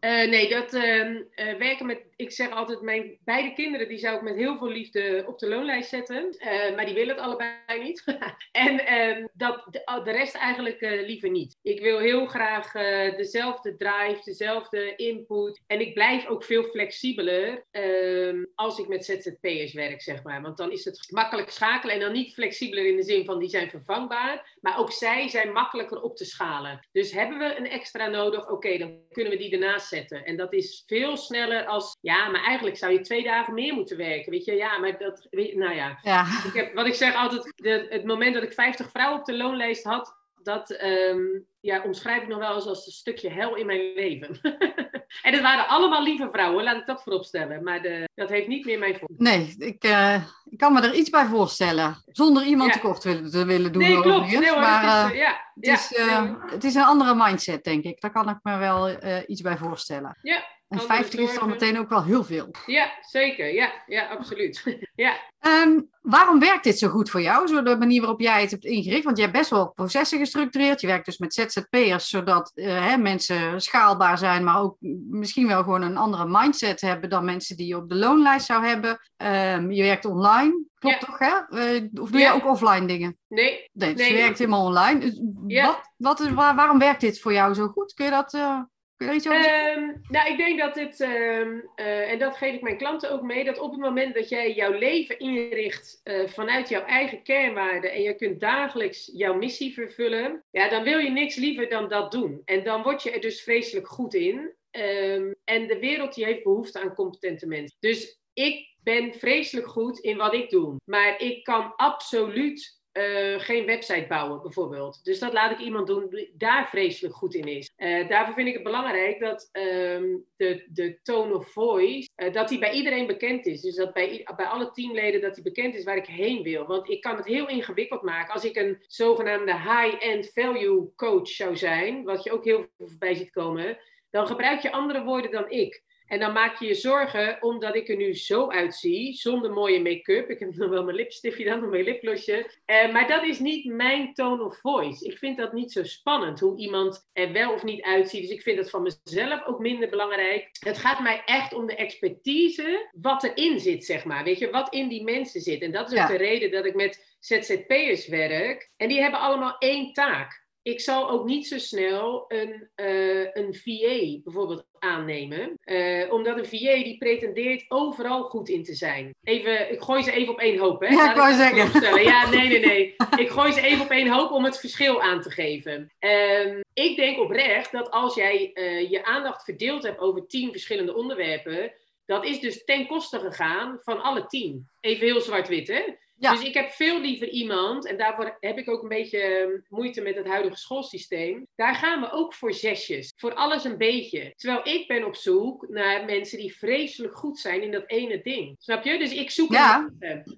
Uh, nee, dat uh, uh, werken met, ik zeg altijd, mijn beide kinderen, die zou ik met heel veel liefde op de loonlijst zetten. maar die willen het allebei niet. en ehm, dat, de, rest eigenlijk liever niet. Ik wil heel graag dezelfde drive, dezelfde input. En ik blijf ook veel flexibeler ehm, als ik met ZZP'ers werk, zeg maar. Want dan is het makkelijk schakelen en dan niet flexibeler in de zin van die zijn vervangbaar. Maar ook zij zijn makkelijker op te schalen. Dus hebben we een extra nodig, oké, dan kunnen we die ernaast zetten. En dat is veel sneller als, ja, maar eigenlijk zou je twee dagen meer moeten werken. Weet je, ja, maar dat, nou ja. ja. Ik heb, wat ik zeg altijd, de, het moment dat ik 50 vrouwen op de loonlijst had, dat um, ja, omschrijf ik nog wel eens als een stukje hel in mijn leven. en het waren allemaal lieve vrouwen, laat ik dat vooropstellen. Maar de, dat heeft niet meer mijn voorkeur. Nee, ik, uh, ik kan me er iets bij voorstellen. Zonder iemand ja. tekort willen, te willen doen. Nee, klopt. Nee, hoor, maar het is, uh, ja, het, is, uh, het is een andere mindset, denk ik. Daar kan ik me wel iets bij voorstellen. Ja, en 50 is dan meteen ook wel heel veel. Ja, zeker. Ja, ja absoluut. ja. Um, waarom werkt dit zo goed voor jou, zo de manier waarop jij het hebt ingericht? Want je hebt best wel processen gestructureerd. Je werkt dus met ZZP'ers, zodat uh, hè, mensen schaalbaar zijn, maar ook misschien wel gewoon een andere mindset hebben dan mensen die je op de loonlijst zou hebben. Um, je werkt online, klopt Ja. toch? Hè? Uh, of doe Ja. je ook offline dingen? Nee, Nee, dus Nee. je werkt helemaal online. Dus Ja. wat, wat waar, waarom werkt dit voor jou zo goed? Kun je dat uh, kun je? Ehm, nou, ik denk dat het, ehm, eh, en dat geef ik mijn klanten ook mee, dat op het moment dat jij jouw leven inricht eh, vanuit jouw eigen kernwaarden en je kunt dagelijks jouw missie vervullen, ja, dan wil je niks liever dan dat doen. En dan word je er dus vreselijk goed in. Ehm, en de wereld die heeft behoefte aan competente mensen. Dus ik ben vreselijk goed in wat ik doe. Maar ik kan absoluut eh, geen website bouwen, bijvoorbeeld. Dus dat laat ik iemand doen die daar vreselijk goed in is. Eh, daarvoor vind ik het belangrijk dat ehm, de, de tone of voice, eh, dat die bij iedereen bekend is. Dus dat bij, bij alle teamleden dat die bekend is waar ik heen wil. Want ik kan het heel ingewikkeld maken. Als ik een zogenaamde high-end value coach zou zijn, wat je ook heel veel voorbij ziet komen, dan gebruik je andere woorden dan ik. En dan maak je je zorgen omdat ik er nu zo uitzie, zonder mooie make-up. Ik heb nog wel mijn lipstiftje dan, nog mijn lipglosje. Eh, maar dat is niet mijn tone of voice. Ik vind dat niet zo spannend, hoe iemand er wel of niet uitziet. Dus ik vind dat van mezelf ook minder belangrijk. Het gaat mij echt om de expertise, wat erin zit, zeg maar. Weet je, wat in die mensen zit. En dat is ook Ja. de reden dat ik met ZZP'ers werk. En die hebben allemaal één taak ik zal ook niet zo snel een, eh, een VA bijvoorbeeld aannemen. Eh, omdat een VA die pretendeert overal goed in te zijn. Even, ik gooi ze even op één hoop. Hè? Ja, Laat ik wou dat zeggen. vooropstellen. Ja, nee, nee, nee. Ik gooi ze even op één hoop om het verschil aan te geven. Ehm, ik denk oprecht dat als jij eh, je aandacht verdeeld hebt over tien verschillende onderwerpen. Dat is dus ten koste gegaan van alle tien. Even heel zwart-wit, hè? Ja. Dus ik heb veel liever iemand, en daarvoor heb ik ook een beetje eh, moeite met het huidige schoolsysteem. Daar gaan we ook voor zesjes. Voor alles een beetje. Terwijl ik ben op zoek naar mensen die vreselijk goed zijn in dat ene ding. Snap je? Dus ik zoek Ja.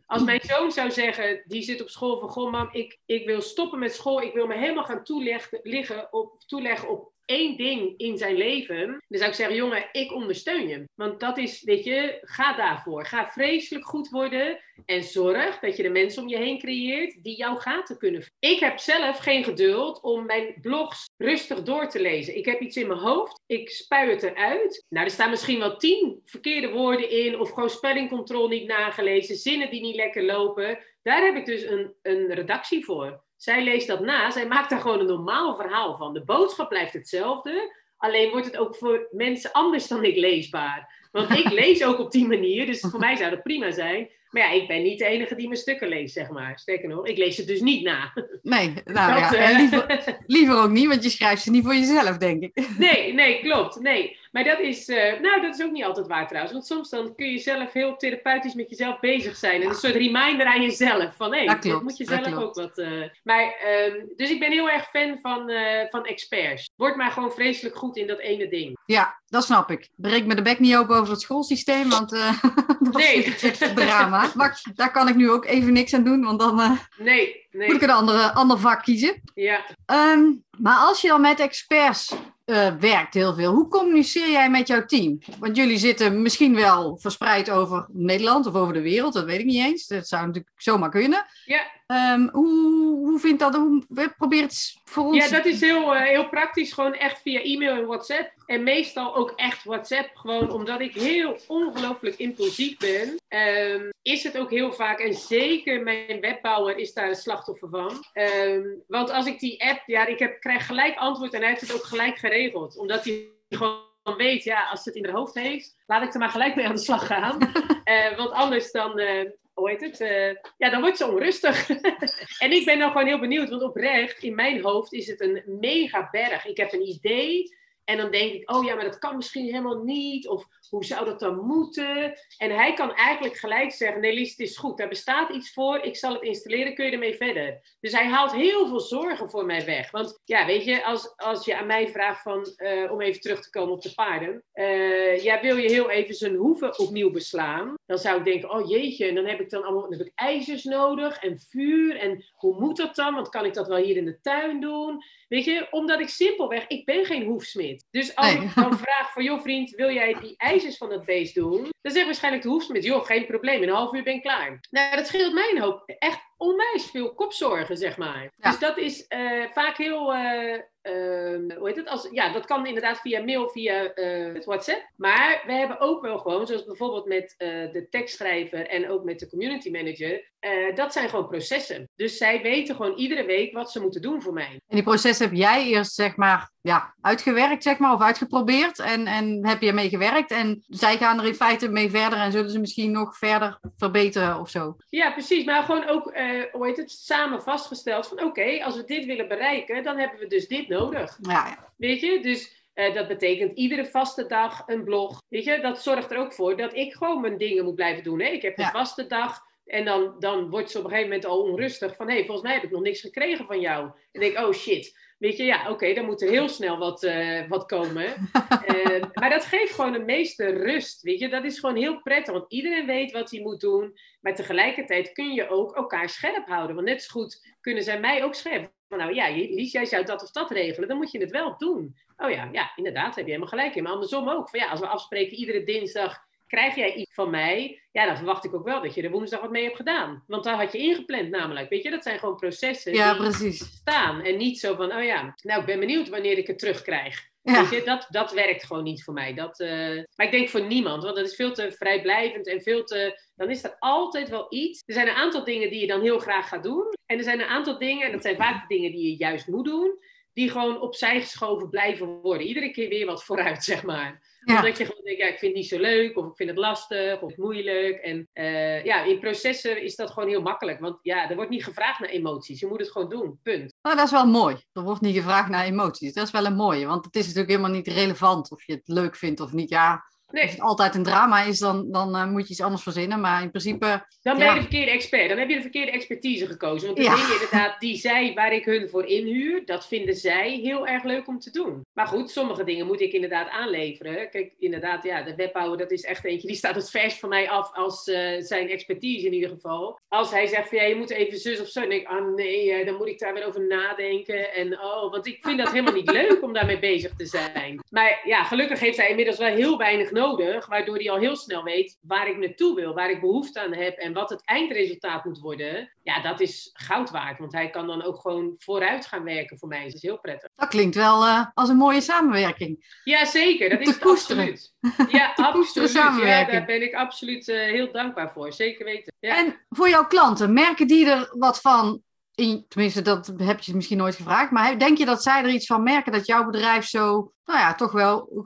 Als mijn zoon zou zeggen, die zit op school van, goh mam, ik, ik wil stoppen met school. Ik wil me helemaal gaan toeleggen, liggen op, toeleggen op één ding in zijn leven, dan zou ik zeggen, jongen, ik ondersteun je. Want dat is, weet je, ga daarvoor. Ga vreselijk goed worden en zorg dat je de mensen om je heen creëert die jouw gaten kunnen. Ik heb zelf geen geduld om mijn blogs rustig door te lezen. Ik heb iets in mijn hoofd, ik spuit het eruit. Nou, er staan misschien wel tien verkeerde woorden in of gewoon spellingcontrole niet nagelezen, zinnen die niet lekker lopen. Daar heb ik dus een, een redactie voor. Zij leest dat na, zij maakt daar gewoon een normaal verhaal van. De boodschap blijft hetzelfde, alleen wordt het ook voor mensen anders dan ik leesbaar. Want ik lees ook op die manier, dus voor mij zou dat prima zijn. Maar ja, ik ben niet de enige die mijn stukken leest, zeg maar. Sterker nog, ik lees ze dus niet na. Nee, nou ja, uh... liever, liever, ook niet, want je schrijft ze niet voor jezelf, denk ik. Nee, nee, klopt. Nee. Maar dat is, uh, nou, dat is ook niet altijd waar trouwens. Want soms dan kun je zelf heel therapeutisch met jezelf bezig zijn. En een soort reminder aan jezelf. Van hé, hey, dat moet je zelf ook wat... Uh... Maar, um, dus ik ben heel erg fan van, van experts. Word maar gewoon vreselijk goed in dat ene ding. Ja, dat snap ik. Breek me de bek niet open over het schoolsysteem, want dat nee. is echt drama. Maar daar kan ik nu ook even niks aan doen, want dan uh, nee, nee. moet ik een andere, ander vak kiezen. Ja. Um, maar als je dan met experts uh, werkt heel veel, hoe communiceer jij met jouw team? Want jullie zitten misschien wel verspreid over Nederland of over de wereld, dat weet ik niet eens. Dat zou natuurlijk zomaar kunnen. Ja. Um, hoe, hoe vindt dat? Hoe probeer het voor ons? Ja, dat is heel, uh, heel praktisch. Gewoon echt via e-mail en WhatsApp. En meestal ook echt WhatsApp. Gewoon omdat ik heel ongelooflijk impulsief ben. Um, is het ook heel vaak. En zeker mijn webbouwer is daar een slachtoffer van. Um, want als ik die app. Ja, ik heb, krijg gelijk antwoord. En hij heeft het ook gelijk geregeld. Omdat hij gewoon weet, ja, als het in haar hoofd heeft, laat ik er maar gelijk mee aan de slag gaan. uh, want anders dan, uh, hoe heet het? Uh, ja, dan wordt ze onrustig. en ik ben dan gewoon heel benieuwd, want oprecht, in mijn hoofd is het een mega berg. Ik heb een idee. En dan denk ik, oh ja, maar dat kan misschien helemaal niet. Of hoe zou dat dan moeten? En hij kan eigenlijk gelijk zeggen, nee Lies, het is goed. Daar bestaat iets voor. Ik zal het installeren. Kun je ermee verder? Dus hij haalt heel veel zorgen voor mij weg. Want ja, weet je, als, als je aan mij vraagt van, uh, om even terug te komen op de paarden. Uh, ja, wil je heel even zijn hoeven opnieuw beslaan? Dan zou ik denken, oh jeetje, en dan heb ik dan allemaal heb ik ijzers nodig en vuur. En hoe moet dat dan? Want kan ik dat wel hier in de tuin doen? Weet je, omdat ik simpelweg, ik ben geen hoefsmid. Dus als nee. ik dan vraag van, joh vriend, wil jij die ijzers van dat beest doen? Dan zegt waarschijnlijk de hoefsmid, joh, geen probleem, in een half uur ben ik klaar. Nou, dat scheelt mij een hoop. Echt onwijs veel kopzorgen, zeg maar. Ja. Dus dat is uh, vaak heel... Uh, uh, hoe heet het? Als, ja, dat kan inderdaad via mail, via het WhatsApp. Maar we hebben ook wel gewoon, zoals bijvoorbeeld met de tekstschrijver en ook met de community manager, dat zijn gewoon processen. Dus zij weten gewoon iedere week wat ze moeten doen voor mij. En die processen heb jij eerst, zeg maar, ja, uitgewerkt, zeg maar, of uitgeprobeerd en, en heb je ermee gewerkt en zij gaan er in feite mee verder en zullen ze misschien nog verder verbeteren of zo? Ja, precies. Maar gewoon ook, uh, hoe heet het, samen vastgesteld van oké, okay, als we dit willen bereiken, dan hebben we dus dit nodig. Ja, ja. Weet je, dus uh, dat betekent iedere vaste dag een blog. Weet je, dat zorgt er ook voor dat ik gewoon mijn dingen moet blijven doen. Hè? Ik heb een ja. vaste dag. En dan, dan wordt ze op een gegeven moment al onrustig van... hé, hey, volgens mij heb ik nog niks gekregen van jou. En denk ik, oh shit. Weet je, ja, oké, okay, dan moet er heel snel wat, uh, wat komen. uh, maar dat geeft gewoon de meeste rust, weet je. Dat is gewoon heel prettig, want iedereen weet wat hij moet doen. Maar tegelijkertijd kun je ook elkaar scherp houden. Want net zo goed kunnen zij mij ook scherp. Van, nou ja, Lies, jij zou dat of dat regelen, dan moet je het wel doen. Oh ja, ja, inderdaad, heb je helemaal gelijk in. Maar andersom ook. Van ja, als we afspreken iedere dinsdag krijg jij iets van mij, ja, dan verwacht ik ook wel dat je er woensdag wat mee hebt gedaan. Want daar had je ingepland namelijk. Weet je, dat zijn gewoon processen ja, die precies. staan. En niet zo van, oh ja, nou, ik ben benieuwd wanneer ik het terugkrijg. Ja. Weet je, dat, dat werkt gewoon niet voor mij. Dat, uh... Maar ik denk voor niemand, want dat is veel te vrijblijvend en veel te... Dan is er altijd wel iets. Er zijn een aantal dingen die je dan heel graag gaat doen. En er zijn een aantal dingen, en dat zijn vaak de dingen die je juist moet doen, die gewoon opzij geschoven blijven worden. Iedere keer weer wat vooruit, zeg maar. Ja. Omdat je gewoon denkt, ja, ik vind het niet zo leuk, of ik vind het lastig, of moeilijk. En uh, ja, in processen is dat gewoon heel makkelijk. Want ja, er wordt niet gevraagd naar emoties. Je moet het gewoon doen, punt. Nou, dat is wel mooi. Er wordt niet gevraagd naar emoties. Dat is wel een mooie, want het is natuurlijk helemaal niet relevant of je het leuk vindt of niet. Ja, Nee. Als het altijd een drama is, dan, dan uh, moet je iets anders verzinnen. Maar in principe. Dan ben je de verkeerde expert. Dan heb je de verkeerde expertise gekozen. Want de dingen inderdaad die zij, waar ik hun voor inhuur, dat vinden zij heel erg leuk om te doen. Maar goed, sommige dingen moet ik inderdaad aanleveren. Kijk, inderdaad, ja, de webbouwer, dat is echt eentje. Die staat het vers van mij af als uh, zijn expertise in ieder geval. Als hij zegt van ja, je moet even zus of zo. Dan denk ik, ah nee, dan moet ik daar weer over nadenken. En oh, want ik vind dat helemaal niet leuk om daarmee bezig te zijn. Maar ja, gelukkig heeft hij inmiddels wel heel weinig nodig, waardoor hij al heel snel weet waar ik naartoe wil, waar ik behoefte aan heb en wat het eindresultaat moet worden. Ja, dat is goud waard, want hij kan dan ook gewoon vooruit gaan werken voor mij. Dat is heel prettig. Dat klinkt wel uh, als een mooie samenwerking. Ja, zeker. Dat is het absoluut. Ja, absoluut. Ja, daar ben ik absoluut uh, heel dankbaar voor. Zeker weten. Ja. En voor jouw klanten, merken die er wat van in, tenminste, dat heb je misschien nooit gevraagd. Maar denk je dat zij er iets van merken dat jouw bedrijf zo, nou ja, toch wel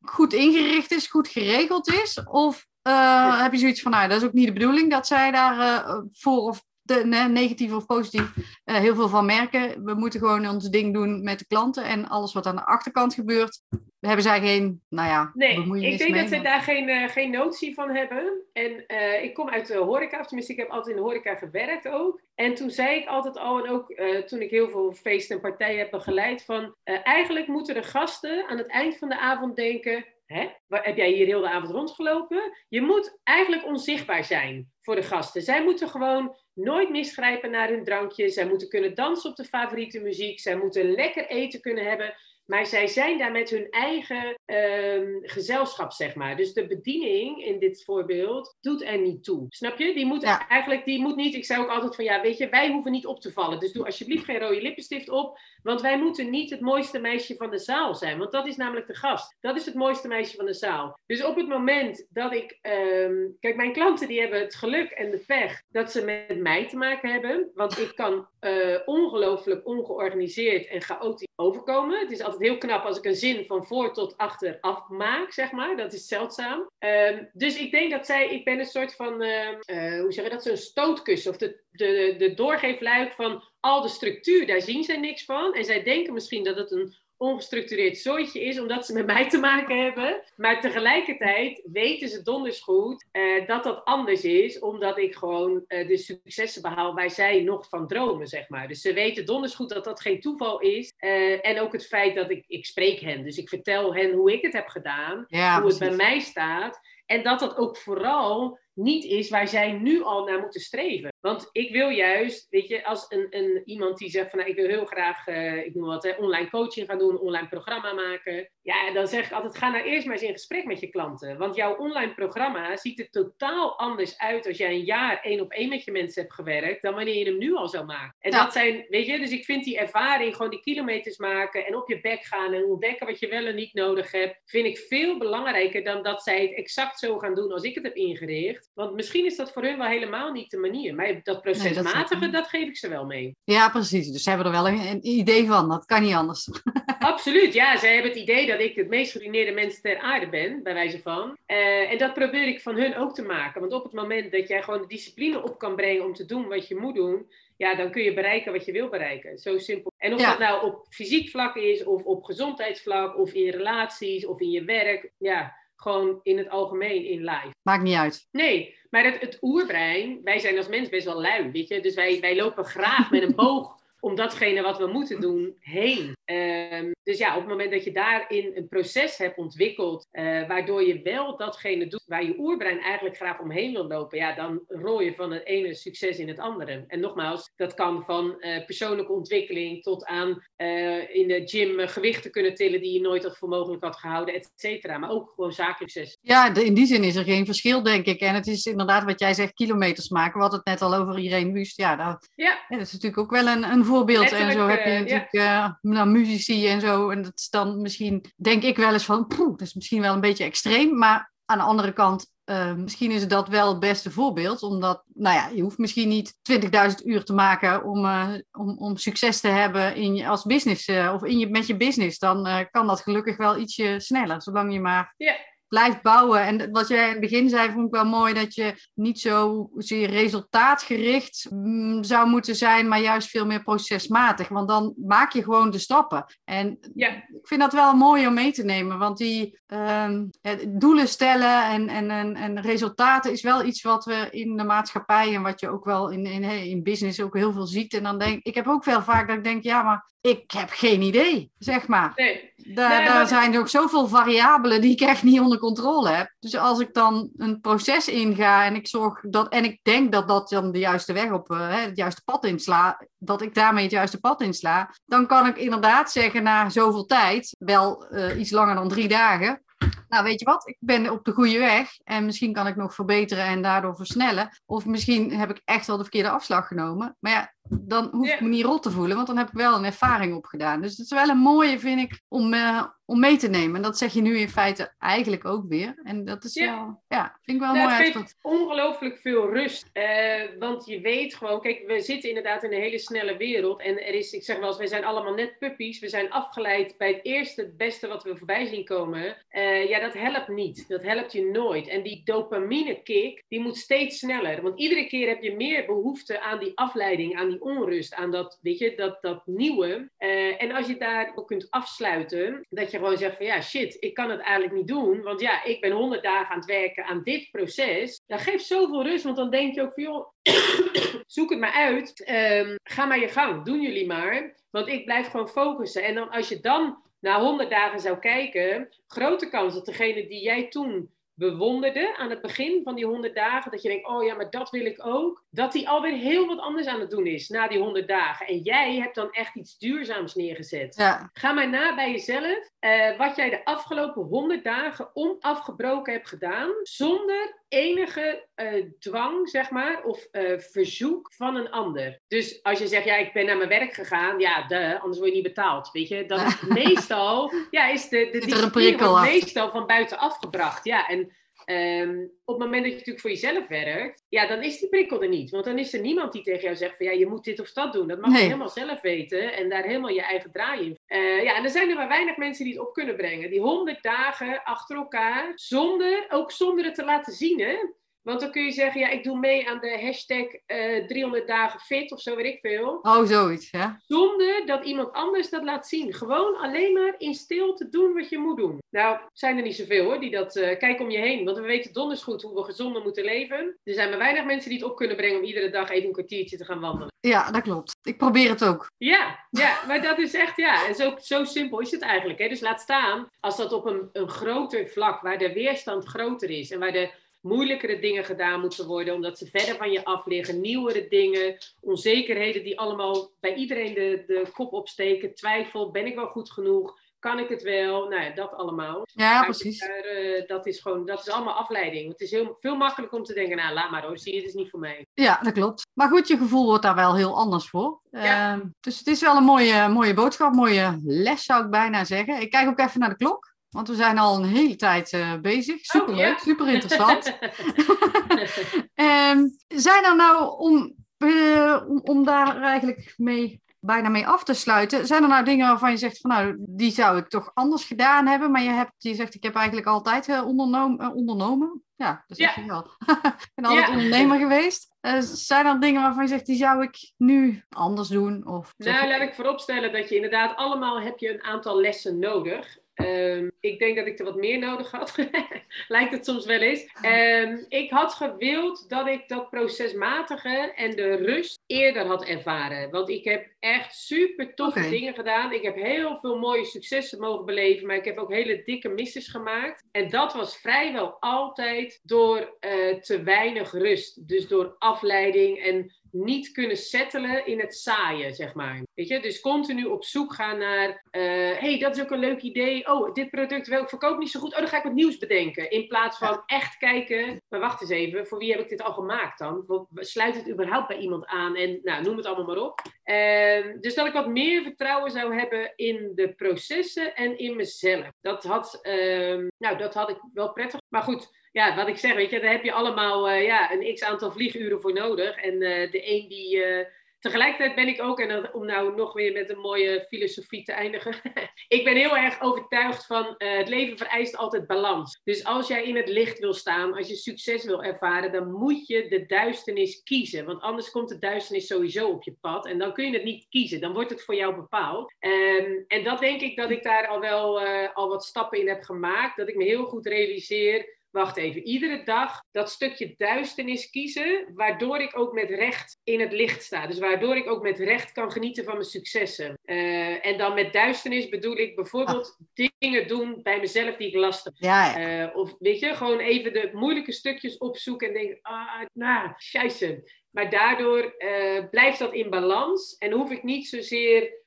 goed ingericht is, goed geregeld is? Of uh, heb je zoiets van, nou, dat is ook niet de bedoeling dat zij daar uh, voor of negatief of positief uh, heel veel van merken. We moeten gewoon ons ding doen met de klanten en alles wat aan de achterkant gebeurt, hebben zij geen, nou ja, Nee, ik denk dat ze daar geen, uh, geen notie van hebben. En uh, ik kom uit de horeca, of tenminste ik heb altijd in de horeca gewerkt ook. En toen zei ik altijd al, en ook uh, toen ik heel veel feesten en partijen heb begeleid, van eigenlijk moeten de gasten aan het eind van de avond denken, Hè? Heb jij hier heel de avond rondgelopen? Je moet eigenlijk onzichtbaar zijn voor de gasten. Zij moeten gewoon nooit misgrijpen naar hun drankje. Zij moeten kunnen dansen op de favoriete muziek. Zij moeten lekker eten kunnen hebben. Maar zij zijn daar met hun eigen uh, gezelschap, zeg maar. Dus de bediening in dit voorbeeld doet er niet toe. Snap je? Die moet eigenlijk, die moet niet. Ik zei ook altijd van ja, weet je, wij hoeven niet op te vallen. Dus doe alsjeblieft geen rode lippenstift op. Want wij moeten niet het mooiste meisje van de zaal zijn. Want dat is namelijk de gast. Dat is het mooiste meisje van de zaal. Dus op het moment dat ik. Um, kijk, mijn klanten die hebben het geluk en de pech dat ze met mij te maken hebben. Want ik kan uh, ongelooflijk ongeorganiseerd en chaotisch overkomen. Het is altijd heel knap als ik een zin van voor tot achter afmaak, zeg maar. Dat is zeldzaam. Um, dus ik denk dat zij, ik ben een soort van, uh, uh, hoe zeg je dat, zo'n stootkussen of de, de, de doorgeefluik van al de structuur. Daar zien zij niks van. En zij denken misschien dat het een ongestructureerd zooitje is, omdat ze met mij te maken hebben. Maar tegelijkertijd weten ze donders goed uh, dat dat anders is, omdat ik gewoon uh, de successen behaal waar zij nog van dromen, zeg maar. Dus ze weten donders goed dat dat geen toeval is. Uh, en ook het feit dat ik, ik spreek hen. Dus ik vertel hen hoe ik het heb gedaan, ja, hoe precies. het bij mij staat. En dat dat ook vooral niet is waar zij nu al naar moeten streven. Want ik wil juist, weet je, als een, een, iemand die zegt van nou, ik wil heel graag, uh, ik noem wat, hè, online coaching gaan doen, online programma maken. Ja, dan zeg ik altijd, ga nou eerst maar eens in gesprek met je klanten. Want jouw online programma ziet er totaal anders uit als jij een jaar één op één met je mensen hebt gewerkt, dan wanneer je hem nu al zou maken. En ja. dat zijn, weet je, dus ik vind die ervaring, gewoon die kilometers maken en op je bek gaan en ontdekken wat je wel en niet nodig hebt, vind ik veel belangrijker dan dat zij het exact zo gaan doen als ik het heb ingericht. Want misschien is dat voor hun wel helemaal niet de manier. Maar dat procesmatige, nee, dat, dat, geef ik ze wel mee. Ja, precies. Dus ze hebben er wel een, een idee van. Dat kan niet anders. Absoluut, ja. Ze hebben het idee dat ik het meest geruineerde mens ter aarde ben, bij wijze van. Uh, en dat probeer ik van hun ook te maken. Want op het moment dat jij gewoon de discipline op kan brengen om te doen wat je moet doen, ja, dan kun je bereiken wat je wil bereiken. Zo simpel. En of ja. dat nou op fysiek vlak is, of op gezondheidsvlak, of in relaties, of in je werk. Ja, gewoon in het algemeen in live. Maakt niet uit. Nee, maar het, het oerbrein, wij zijn als mens best wel lui, weet je. Dus wij, wij lopen graag met een boog om datgene wat we moeten doen heen. Um, dus ja, op het moment dat je daarin een proces hebt ontwikkeld, uh, waardoor je wel datgene doet waar je oerbrein eigenlijk graag omheen wil lopen, ja, dan rol je van het ene succes in het andere. En nogmaals, dat kan van uh, persoonlijke ontwikkeling tot aan uh, in de gym gewichten kunnen tillen die je nooit had voor mogelijk had gehouden, et cetera. Maar ook gewoon zakelijk succes. Ja, in die zin is er geen verschil, denk ik. En het is inderdaad wat jij zegt, kilometers maken. We hadden het net al over iedereen Wust. Ja, dat, ja. ja. dat is natuurlijk ook wel een, een voorbeeld. Letterlijk, en zo heb je natuurlijk ja. nou, muzici en zo en dat is dan misschien, denk ik wel eens van, poeh, dat is misschien wel een beetje extreem. Maar aan de andere kant, uh, misschien is dat wel het beste voorbeeld. Omdat, nou ja, je hoeft misschien niet 20.000 uur te maken om, uh, om, om succes te hebben in je, als business uh, of in je, met je business. Dan kan dat gelukkig wel ietsje sneller, zolang je maar... Ja blijft bouwen. En wat jij in het begin zei, vond ik wel mooi dat je niet zo zeer resultaatgericht mm, zou moeten zijn, maar juist veel meer procesmatig. Want dan maak je gewoon de stappen. En ja. ik vind dat wel mooi om mee te nemen, want die ehm, doelen stellen en, en, en, en, resultaten is wel iets wat we in de maatschappij en wat je ook wel in, in, in business ook heel veel ziet. En dan denk ik, heb ook wel vaak dat ik denk, ja, maar ik heb geen idee, zeg maar. Nee. Daar, daar zijn er ook zoveel variabelen die ik echt niet onder controle heb. Dus als ik dan een proces inga en ik zorg dat, en ik denk dat dat dan de juiste weg op uh, het juiste pad insla, dat ik daarmee het juiste pad insla, dan kan ik inderdaad zeggen na zoveel tijd, wel uh, iets langer dan drie dagen, nou weet je wat, ik ben op de goede weg en misschien kan ik nog verbeteren en daardoor versnellen. Of misschien heb ik echt wel de verkeerde afslag genomen. Maar ja, dan hoef ik me niet rot te voelen, want dan heb ik wel een ervaring opgedaan. Dus het is wel een mooie, vind ik, om, uh, om mee te nemen. En dat zeg je nu in feite eigenlijk ook weer. En dat is ja. wel, ja, vind ik wel nou, mooi. Het geeft ongelooflijk veel rust. Uh, want je weet gewoon, kijk, we zitten inderdaad in een hele snelle wereld. En er is, ik zeg wel eens, wij zijn allemaal net puppies. We zijn afgeleid bij het eerste, het beste wat we voorbij zien komen. Uh, ja, dat helpt niet. Dat helpt je nooit. En die dopamine kick, die moet steeds sneller. Want iedere keer heb je meer behoefte aan die afleiding, aan onrust, aan dat, weet je, dat, dat nieuwe. Uh, en als je daar ook kunt afsluiten, dat je gewoon zegt van ja, shit, ik kan het eigenlijk niet doen. Want ja, ik ben honderd dagen aan het werken aan dit proces. Dat geeft zoveel rust, want dan denk je ook van joh, zoek het maar uit. Um, ga maar je gang, doen jullie maar. Want ik blijf gewoon focussen. En dan als je dan na 100 dagen zou kijken, grote kans dat degene die jij toen bewonderde aan het begin van die 100 dagen, dat je denkt, oh ja, maar dat wil ik ook, dat hij alweer heel wat anders aan het doen is na die 100 dagen. En jij hebt dan echt iets duurzaams neergezet. Ja. Ga maar na bij jezelf uh, wat jij de afgelopen 100 dagen onafgebroken hebt gedaan, zonder enige uh, dwang, zeg maar, of uh, verzoek van een ander. Dus als je zegt, ja, ik ben naar mijn werk gegaan, ja, de, anders word je niet betaald, weet je. Dan is meestal, ja, is de, de discipline meestal van buiten afgebracht. Ja, en Um, op het moment dat je natuurlijk voor jezelf werkt, ja, dan is die prikkel er niet. Want dan is er niemand die tegen jou zegt van ja, je moet dit of dat doen. Dat mag je helemaal zelf weten en daar helemaal je eigen draai in. Uh, ja, en er zijn er maar weinig mensen die het op kunnen brengen. Die honderd dagen achter elkaar, zonder, ook zonder het te laten zien, hè. Want dan kun je zeggen, ja, ik doe mee aan de hashtag uh, eh, 300 dagen fit of zo weet ik veel. Oh, zoiets, ja. Zonder dat iemand anders dat laat zien. Gewoon alleen maar in stilte doen wat je moet doen. Nou, zijn er niet zoveel hoor, die dat... Uh, kijk om je heen, want we weten donders goed hoe we gezonder moeten leven. Er zijn maar weinig mensen die het op kunnen brengen om iedere dag even een kwartiertje te gaan wandelen. Ja, dat klopt. Ik probeer het ook. Ja, ja maar dat is echt, ja. En zo, zo simpel is het eigenlijk. Hè? Dus laat staan, als dat op een, een groter vlak, waar de weerstand groter is en waar de moeilijkere dingen gedaan moeten worden, omdat ze verder van je af liggen, nieuwere dingen, onzekerheden die allemaal bij iedereen de, de kop opsteken, twijfel, ben ik wel goed genoeg, kan ik het wel, nou ja, dat allemaal. Ja, precies. Daar, uh, dat is gewoon, dat is allemaal afleiding. Het is heel, veel makkelijker om te denken, nou laat maar hoor, zie je, het is niet voor mij. Ja, dat klopt. Maar goed, je gevoel wordt daar wel heel anders voor. Ja. Uh, dus het is wel een mooie, mooie boodschap, mooie les zou ik bijna zeggen. Ik kijk ook even naar de klok. Want we zijn al een hele tijd uh, bezig. Super leuk, oh, super interessant. um, zijn er nou om, uh, om, om, daar eigenlijk mee, bijna mee af te sluiten, zijn er nou dingen waarvan je zegt van nou, die zou ik toch anders gedaan hebben, maar je, hebt, je zegt ik heb eigenlijk altijd uh, ondernomen, ondernomen. Ja, dat zeg je wel. ik ben altijd ondernemer geweest. zijn er dingen waarvan je zegt, die zou ik nu anders doen? Of nou, laat ik vooropstellen dat je inderdaad allemaal heb je een aantal lessen nodig. Um, ik denk dat ik er wat meer nodig had. Lijkt het soms wel eens. Um, ik had gewild dat ik dat procesmatige en de rust eerder had ervaren. Want ik heb echt super toffe dingen gedaan. Ik heb heel veel mooie successen mogen beleven. Maar ik heb ook hele dikke misses gemaakt. En dat was vrijwel altijd door uh, te weinig rust. Dus door afleiding en niet kunnen settelen in het saaien, zeg maar. Weet je, dus continu op zoek gaan naar, uh, hey, dat is ook een leuk idee. Oh, dit product wel, verkoopt niet zo goed. Oh, dan ga ik wat nieuws bedenken. In plaats van echt kijken, maar wacht eens even, voor wie heb ik dit al gemaakt dan? Sluit het überhaupt bij iemand aan? En nou, noem het allemaal maar op. Uh, dus dat ik wat meer vertrouwen zou hebben in de processen en in mezelf. Dat had, uh, nou, dat had ik wel prettig. Maar goed, ja, wat ik zeg, weet je, daar heb je allemaal uh, ja, een x aantal vlieguren voor nodig. En uh, de een die, uh, tegelijkertijd ben ik ook, en om nou nog weer met een mooie filosofie te eindigen, ik ben heel erg overtuigd van het leven vereist altijd balans. Dus als jij in het licht wil staan, als je succes wil ervaren, dan moet je de duisternis kiezen. Want anders komt de duisternis sowieso op je pad en dan kun je het niet kiezen. Dan wordt het voor jou bepaald. Um, en dat denk ik dat ik daar al wel al wat stappen in heb gemaakt. Dat ik me heel goed realiseer wacht even, iedere dag dat stukje duisternis kiezen, waardoor ik ook met recht in het licht sta. Dus waardoor ik ook met recht kan genieten van mijn successen. Uh, en dan met duisternis bedoel ik bijvoorbeeld ah. dingen doen bij mezelf die ik lastig ja, ja. Uh, of weet je, gewoon even de moeilijke stukjes opzoeken en denken, ah, nou, scheisse. Maar daardoor uh, blijft dat in balans en hoef ik niet zozeer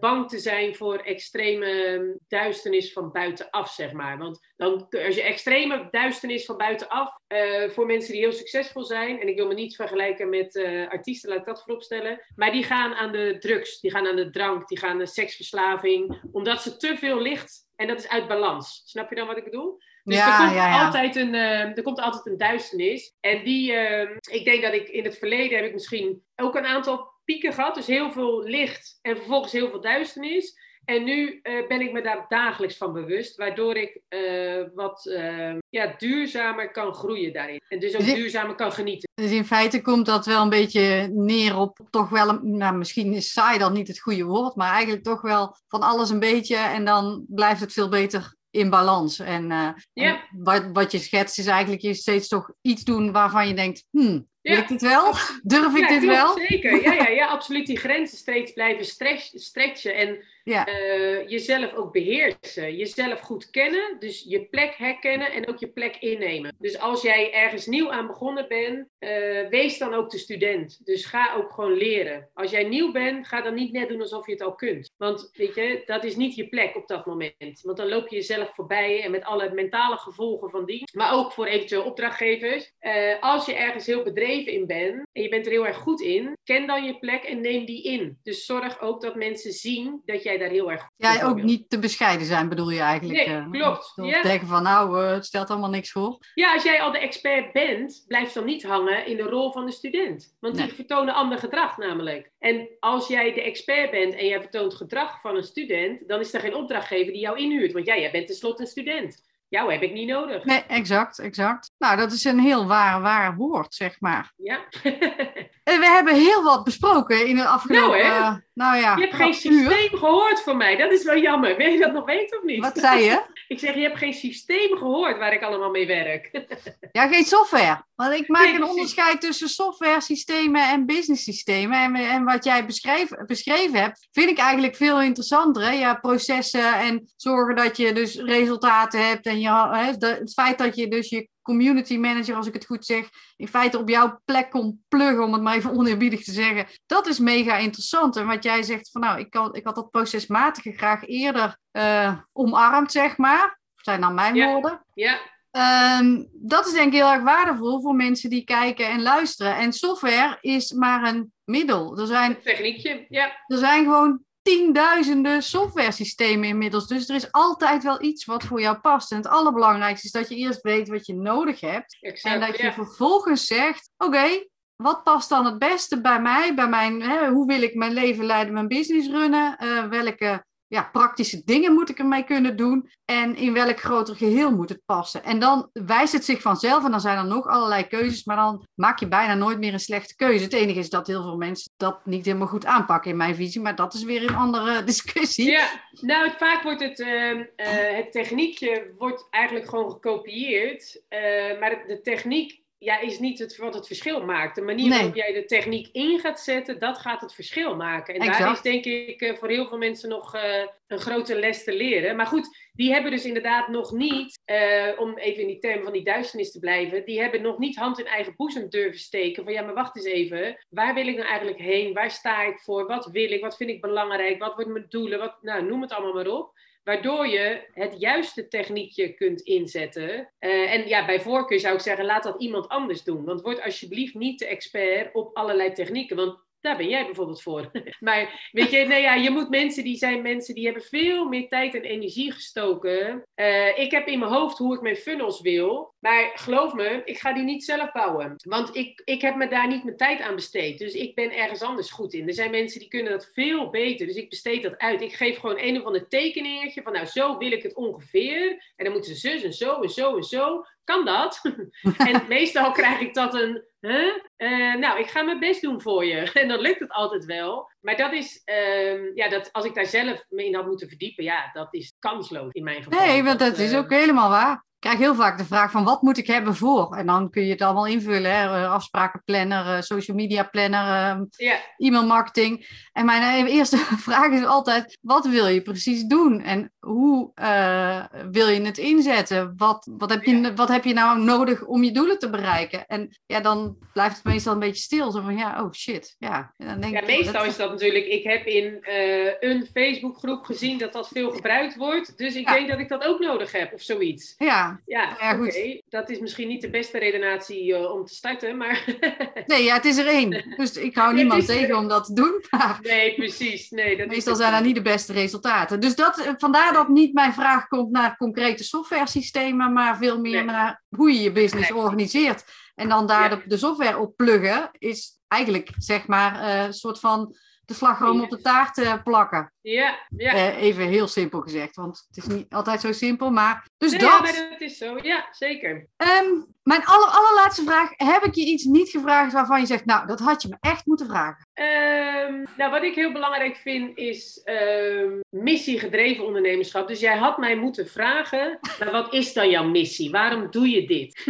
bang te zijn voor extreme duisternis van buitenaf, zeg maar. Want dan, als je extreme duisternis van buitenaf, uh, voor mensen die heel succesvol zijn, en ik wil me niet vergelijken met uh, artiesten, laat ik dat vooropstellen, maar die gaan aan de drugs, die gaan aan de drank, die gaan aan de seksverslaving, omdat ze te veel licht, en dat is uit balans. Snap je dan wat ik bedoel? Dus ja, er, komt ja, ja. Altijd een, uh, er komt altijd een duisternis. En die, ik denk dat ik in het verleden heb ik misschien ook een aantal pieken gehad. Dus heel veel licht en vervolgens heel veel duisternis. En nu uh, ben ik me daar dagelijks van bewust, waardoor ik uh, wat uh, ja, duurzamer kan groeien daarin. En dus ook dus duurzamer kan genieten. Dus in feite komt dat wel een beetje neer op toch wel, een, nou misschien is saai dan niet het goede woord, maar eigenlijk toch wel van alles een beetje en dan blijft het veel beter in balans. En, ja. en wat, wat je schetst is eigenlijk je steeds toch iets doen waarvan je denkt, hmm, ja. Ik dit wel? Durf ik dit wel? Zeker, ja, ja, ja, absoluut. Die grenzen steeds blijven stretchen en ja. uh, jezelf ook beheersen. Jezelf goed kennen, dus je plek herkennen en ook je plek innemen. Dus als jij ergens nieuw aan begonnen bent, uh, wees dan ook de student. Dus ga ook gewoon leren. Als jij nieuw bent, ga dan niet net doen alsof je het al kunt. Want weet je, dat is niet je plek op dat moment. Want dan loop je jezelf voorbij en met alle mentale gevolgen van die. Maar ook voor eventueel opdrachtgevers. Uh, als je ergens heel bedreven in bent en je bent er heel erg goed in, ken dan je plek en neem die in. Dus zorg ook dat mensen zien dat jij daar heel erg goed Ja, ook niet te bescheiden zijn bedoel je eigenlijk. Nee, uh, klopt. Ja. Denken van nou, uh, het stelt allemaal niks voor. Ja, als jij al de expert bent, blijf dan niet hangen in de rol van de student. Want die vertonen ander gedrag namelijk. En als jij de expert bent en jij vertoont gedrag van een student, dan is er geen opdrachtgever die jou inhuurt. Want ja, jij bent tenslotte een student jou heb ik niet nodig. Nee, exact, exact. Nou, dat is een heel waar, waar woord, zeg maar. Ja. we hebben heel wat besproken in het afgelopen... Nou, uh, nou ja, je hebt geen systeem gehoord van mij. Dat is wel jammer. Wil je dat nog weten of niet? Wat zei je? ik zeg, je hebt geen systeem gehoord waar ik allemaal mee werk. ja, geen software. Want ik maak een onderscheid tussen software systemen en business systemen. En, en wat jij beschreef, beschreven hebt, vind ik eigenlijk veel interessanter. Hè? Ja, processen en zorgen dat je dus resultaten hebt. En je, hè, het feit dat je dus je community manager, als ik het goed zeg, in feite op jouw plek komt pluggen, om het maar even oneerbiedig te zeggen. Dat is mega interessant. En wat jij zegt van nou, ik had, ik had dat procesmatige graag eerder uh, omarmd, zeg maar. Zijn dan mijn woorden. Ja. Um, dat is denk ik heel erg waardevol voor mensen die kijken en luisteren. En software is maar een middel. Er zijn, Techniekje, ja. Er zijn gewoon tienduizenden software systemen inmiddels. Dus er is altijd wel iets wat voor jou past. En het allerbelangrijkste is dat je eerst weet wat je nodig hebt. Exact, en dat je vervolgens zegt: Oké, wat past dan het beste bij mij? Bij mijn, hè, hoe wil ik mijn leven leiden, mijn business runnen? Uh, welke ja, praktische dingen moet ik ermee kunnen doen en in welk groter geheel moet het passen. En dan wijst het zich vanzelf en dan zijn er nog allerlei keuzes, maar dan maak je bijna nooit meer een slechte keuze. Het enige is dat heel veel mensen dat niet helemaal goed aanpakken in mijn visie, maar dat is weer een andere discussie. Ja, nou vaak wordt het, uh, uh, het techniekje wordt eigenlijk gewoon gekopieerd, uh, maar de techniek ja, is niet het, wat het verschil maakt. De manier waarop jij de techniek in gaat zetten, dat gaat het verschil maken. En daar is denk ik eh, voor heel veel mensen nog uh, een grote les te leren. Maar goed, die hebben dus inderdaad nog niet, uh, om even in die term van die duisternis te blijven, die hebben nog niet hand in eigen boezem durven steken. Van ja, maar wacht eens even, waar wil ik nou eigenlijk heen? Waar sta ik voor? Wat wil ik? Wat vind ik belangrijk? Wat worden mijn doelen? Wat, nou, noem het allemaal maar op. Waardoor je het juiste techniekje kunt inzetten. Uh, en ja, bij voorkeur zou ik zeggen, laat dat iemand anders doen. Want word alsjeblieft niet de expert op allerlei technieken. Want Daar ben jij bijvoorbeeld voor. maar weet je, nee, ja, je moet mensen die zijn mensen die hebben veel meer tijd en energie gestoken. Uh, ik heb in mijn hoofd hoe ik mijn funnels wil. Maar geloof me, ik ga die niet zelf bouwen. Want ik, ik heb me daar niet mijn tijd aan besteed. Dus ik ben ergens anders goed in. Er zijn mensen die kunnen dat veel beter. Dus ik besteed dat uit. Ik geef gewoon een of ander tekeningetje van nou zo wil ik het ongeveer. En dan moeten ze zus en zo en zo en zo. Kan dat? en meestal krijg ik dat een Huh? Uh, nou, ik ga mijn best doen voor je. En dan lukt het altijd wel. Maar dat is, uh, ja, dat, als ik daar zelf me in had moeten verdiepen, ja, dat is kansloos in mijn geval. Nee, want dat, dat is uh, ook helemaal waar krijg heel vaak de vraag van wat moet ik hebben voor? En dan kun je het allemaal invullen. Hè? Eh, afsprakenplanner, eh, social media planner, uh, e-mail marketing. En mijn eerste vraag is altijd, wat wil je precies doen? En hoe uh, wil je het inzetten? Wat, wat, heb je, wat heb je nou nodig om je doelen te bereiken? En ja, dan blijft het meestal een beetje stil. Zo van, ja, oh shit. Ja, dan denk ja meestal dat... is dat natuurlijk, ik heb in een Facebookgroep gezien dat dat veel gebruikt wordt. Dus ik ja. denk dat ik dat ook nodig heb of zoiets. Ja, ja, ja. Okay. Dat is misschien niet de beste redenatie uh, om te starten, maar... nee, ja, het is er één. Dus ik hou niemand tegen om dat te doen. Nee, precies. Nee, dat Meestal zijn dat niet de beste resultaten. Dus dat, eh, vandaar dat niet mijn vraag komt naar concrete software systemen, maar veel meer nee. naar hoe je je business nee. organiseert. En dan daar ja. de, de, software op pluggen is eigenlijk, zeg maar, uh, een soort van de slagroom op de taart uh, plakken. Ja, ja. Uh, even heel simpel gezegd, want het is niet altijd zo simpel, maar... Dus nee, dat... Ja, maar dat is zo, ja, zeker. Um, mijn aller, allerlaatste vraag, heb ik je iets niet gevraagd waarvan je zegt, nou, dat had je me echt moeten vragen? Um, nou, wat ik heel belangrijk vind is um, missiegedreven ondernemerschap. Dus jij had mij moeten vragen, maar wat is dan jouw missie? Waarom doe je dit?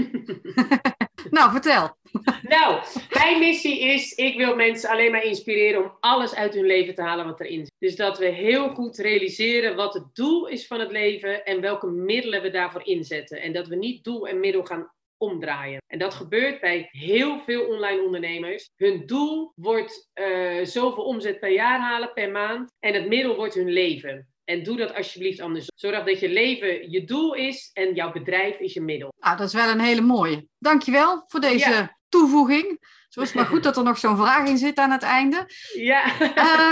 nou, vertel. Nou, mijn missie is, ik wil mensen alleen maar inspireren om alles uit hun leven te halen wat erin zit. Dus dat we heel goed realiseren wat het doel is van het leven en welke middelen we daarvoor inzetten. En dat we niet doel en middel gaan omdraaien. En dat gebeurt bij heel veel online ondernemers. Hun doel wordt uh, zoveel omzet per jaar halen, per maand. En het middel wordt hun leven. En doe dat alsjeblieft anders. Zorg dat je leven je doel is en jouw bedrijf is je middel. Nou, dat is wel een hele mooie. Dankjewel voor deze ja. toevoeging. Zo is het maar goed dat er nog zo'n vraag in zit aan het einde. Ja.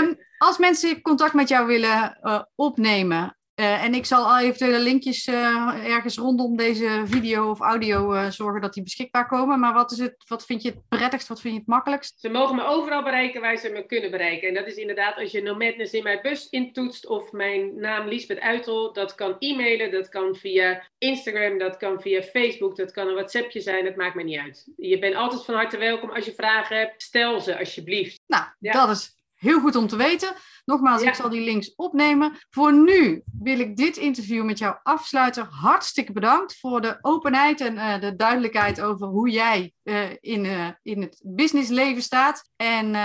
Um, als mensen contact met jou willen uh, opnemen, uh, en ik zal al eventuele linkjes uh, ergens rondom deze video of audio uh, zorgen dat die beschikbaar komen. Maar wat, is het, wat vind je het prettigst? Wat vind je het makkelijkst? Ze mogen me overal bereiken waar ze me kunnen bereiken. En dat is inderdaad als je No Madness in mijn bus intoetst of mijn naam Liesbeth Uitel. Dat kan e-mailen, dat kan via Instagram, dat kan via Facebook, dat kan een WhatsAppje zijn. Dat maakt me niet uit. Je bent altijd van harte welkom. Als je vragen hebt, stel ze alsjeblieft. Nou, ja. dat is heel goed om te weten. Nogmaals, ja. ik zal die links opnemen. Voor nu wil ik dit interview met jou afsluiten. Hartstikke bedankt voor de openheid en uh, de duidelijkheid over hoe jij uh, in, uh, in het businessleven staat. En,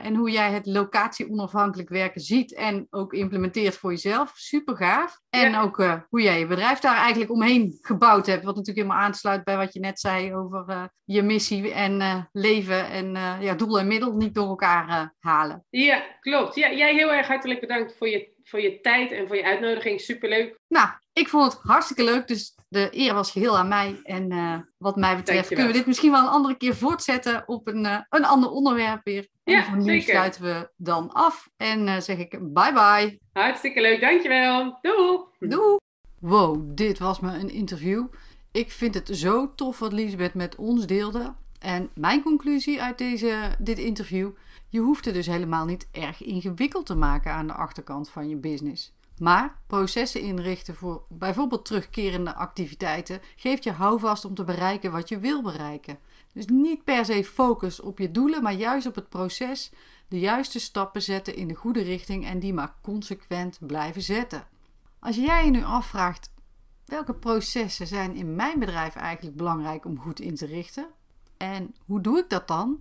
en hoe jij het locatie-onafhankelijk werken ziet en ook implementeert voor jezelf. Super gaaf. En ja. ook hoe jij je bedrijf daar eigenlijk omheen gebouwd hebt. Wat natuurlijk helemaal aansluit bij wat je net zei over je missie en leven en ja, doel en middel niet door elkaar halen. Ja, klopt. Ja, jij heel erg hartelijk bedankt voor je, voor je tijd en voor je uitnodiging. Superleuk. Nou, ik vond het hartstikke leuk. Dus de eer was geheel aan mij. En uh, wat mij betreft kunnen we dit misschien wel een andere keer voortzetten op een, uh, een ander onderwerp weer. En ja, voor nu zeker. sluiten we dan af. En uh, zeg ik bye bye. Hartstikke leuk, dankjewel. Doei. Doei. Wow, dit was me een interview. Ik vind het zo tof wat Liesbeth met ons deelde. En mijn conclusie uit deze, dit interview je hoeft het dus helemaal niet erg ingewikkeld te maken aan de achterkant van je business. Maar processen inrichten voor bijvoorbeeld terugkerende activiteiten geeft je houvast om te bereiken wat je wil bereiken. Dus niet per se focus op je doelen, maar juist op het proces, de juiste stappen zetten in de goede richting en die maar consequent blijven zetten. Als jij je nu afvraagt welke processen zijn in mijn bedrijf eigenlijk belangrijk om goed in te richten en hoe doe ik dat dan?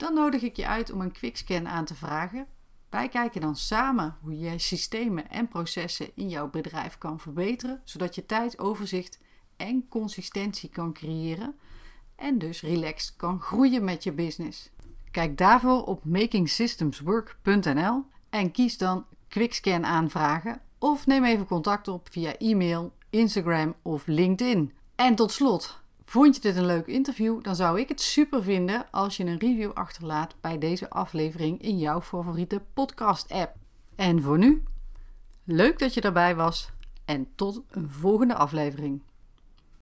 Dan nodig ik je uit om een quickscan aan te vragen. Wij kijken dan samen hoe je systemen en processen in jouw bedrijf kan verbeteren, zodat je tijd, overzicht en consistentie kan creëren en dus relaxed kan groeien met je business. Kijk daarvoor op makingsystemswork.nl en kies dan quickscan aanvragen of neem even contact op via e-mail, Instagram of LinkedIn. En tot slot, Vond je dit een leuk interview? Dan zou ik het super vinden als je een review achterlaat bij deze aflevering in jouw favoriete podcast-app. En voor nu, leuk dat je erbij was en tot een volgende aflevering.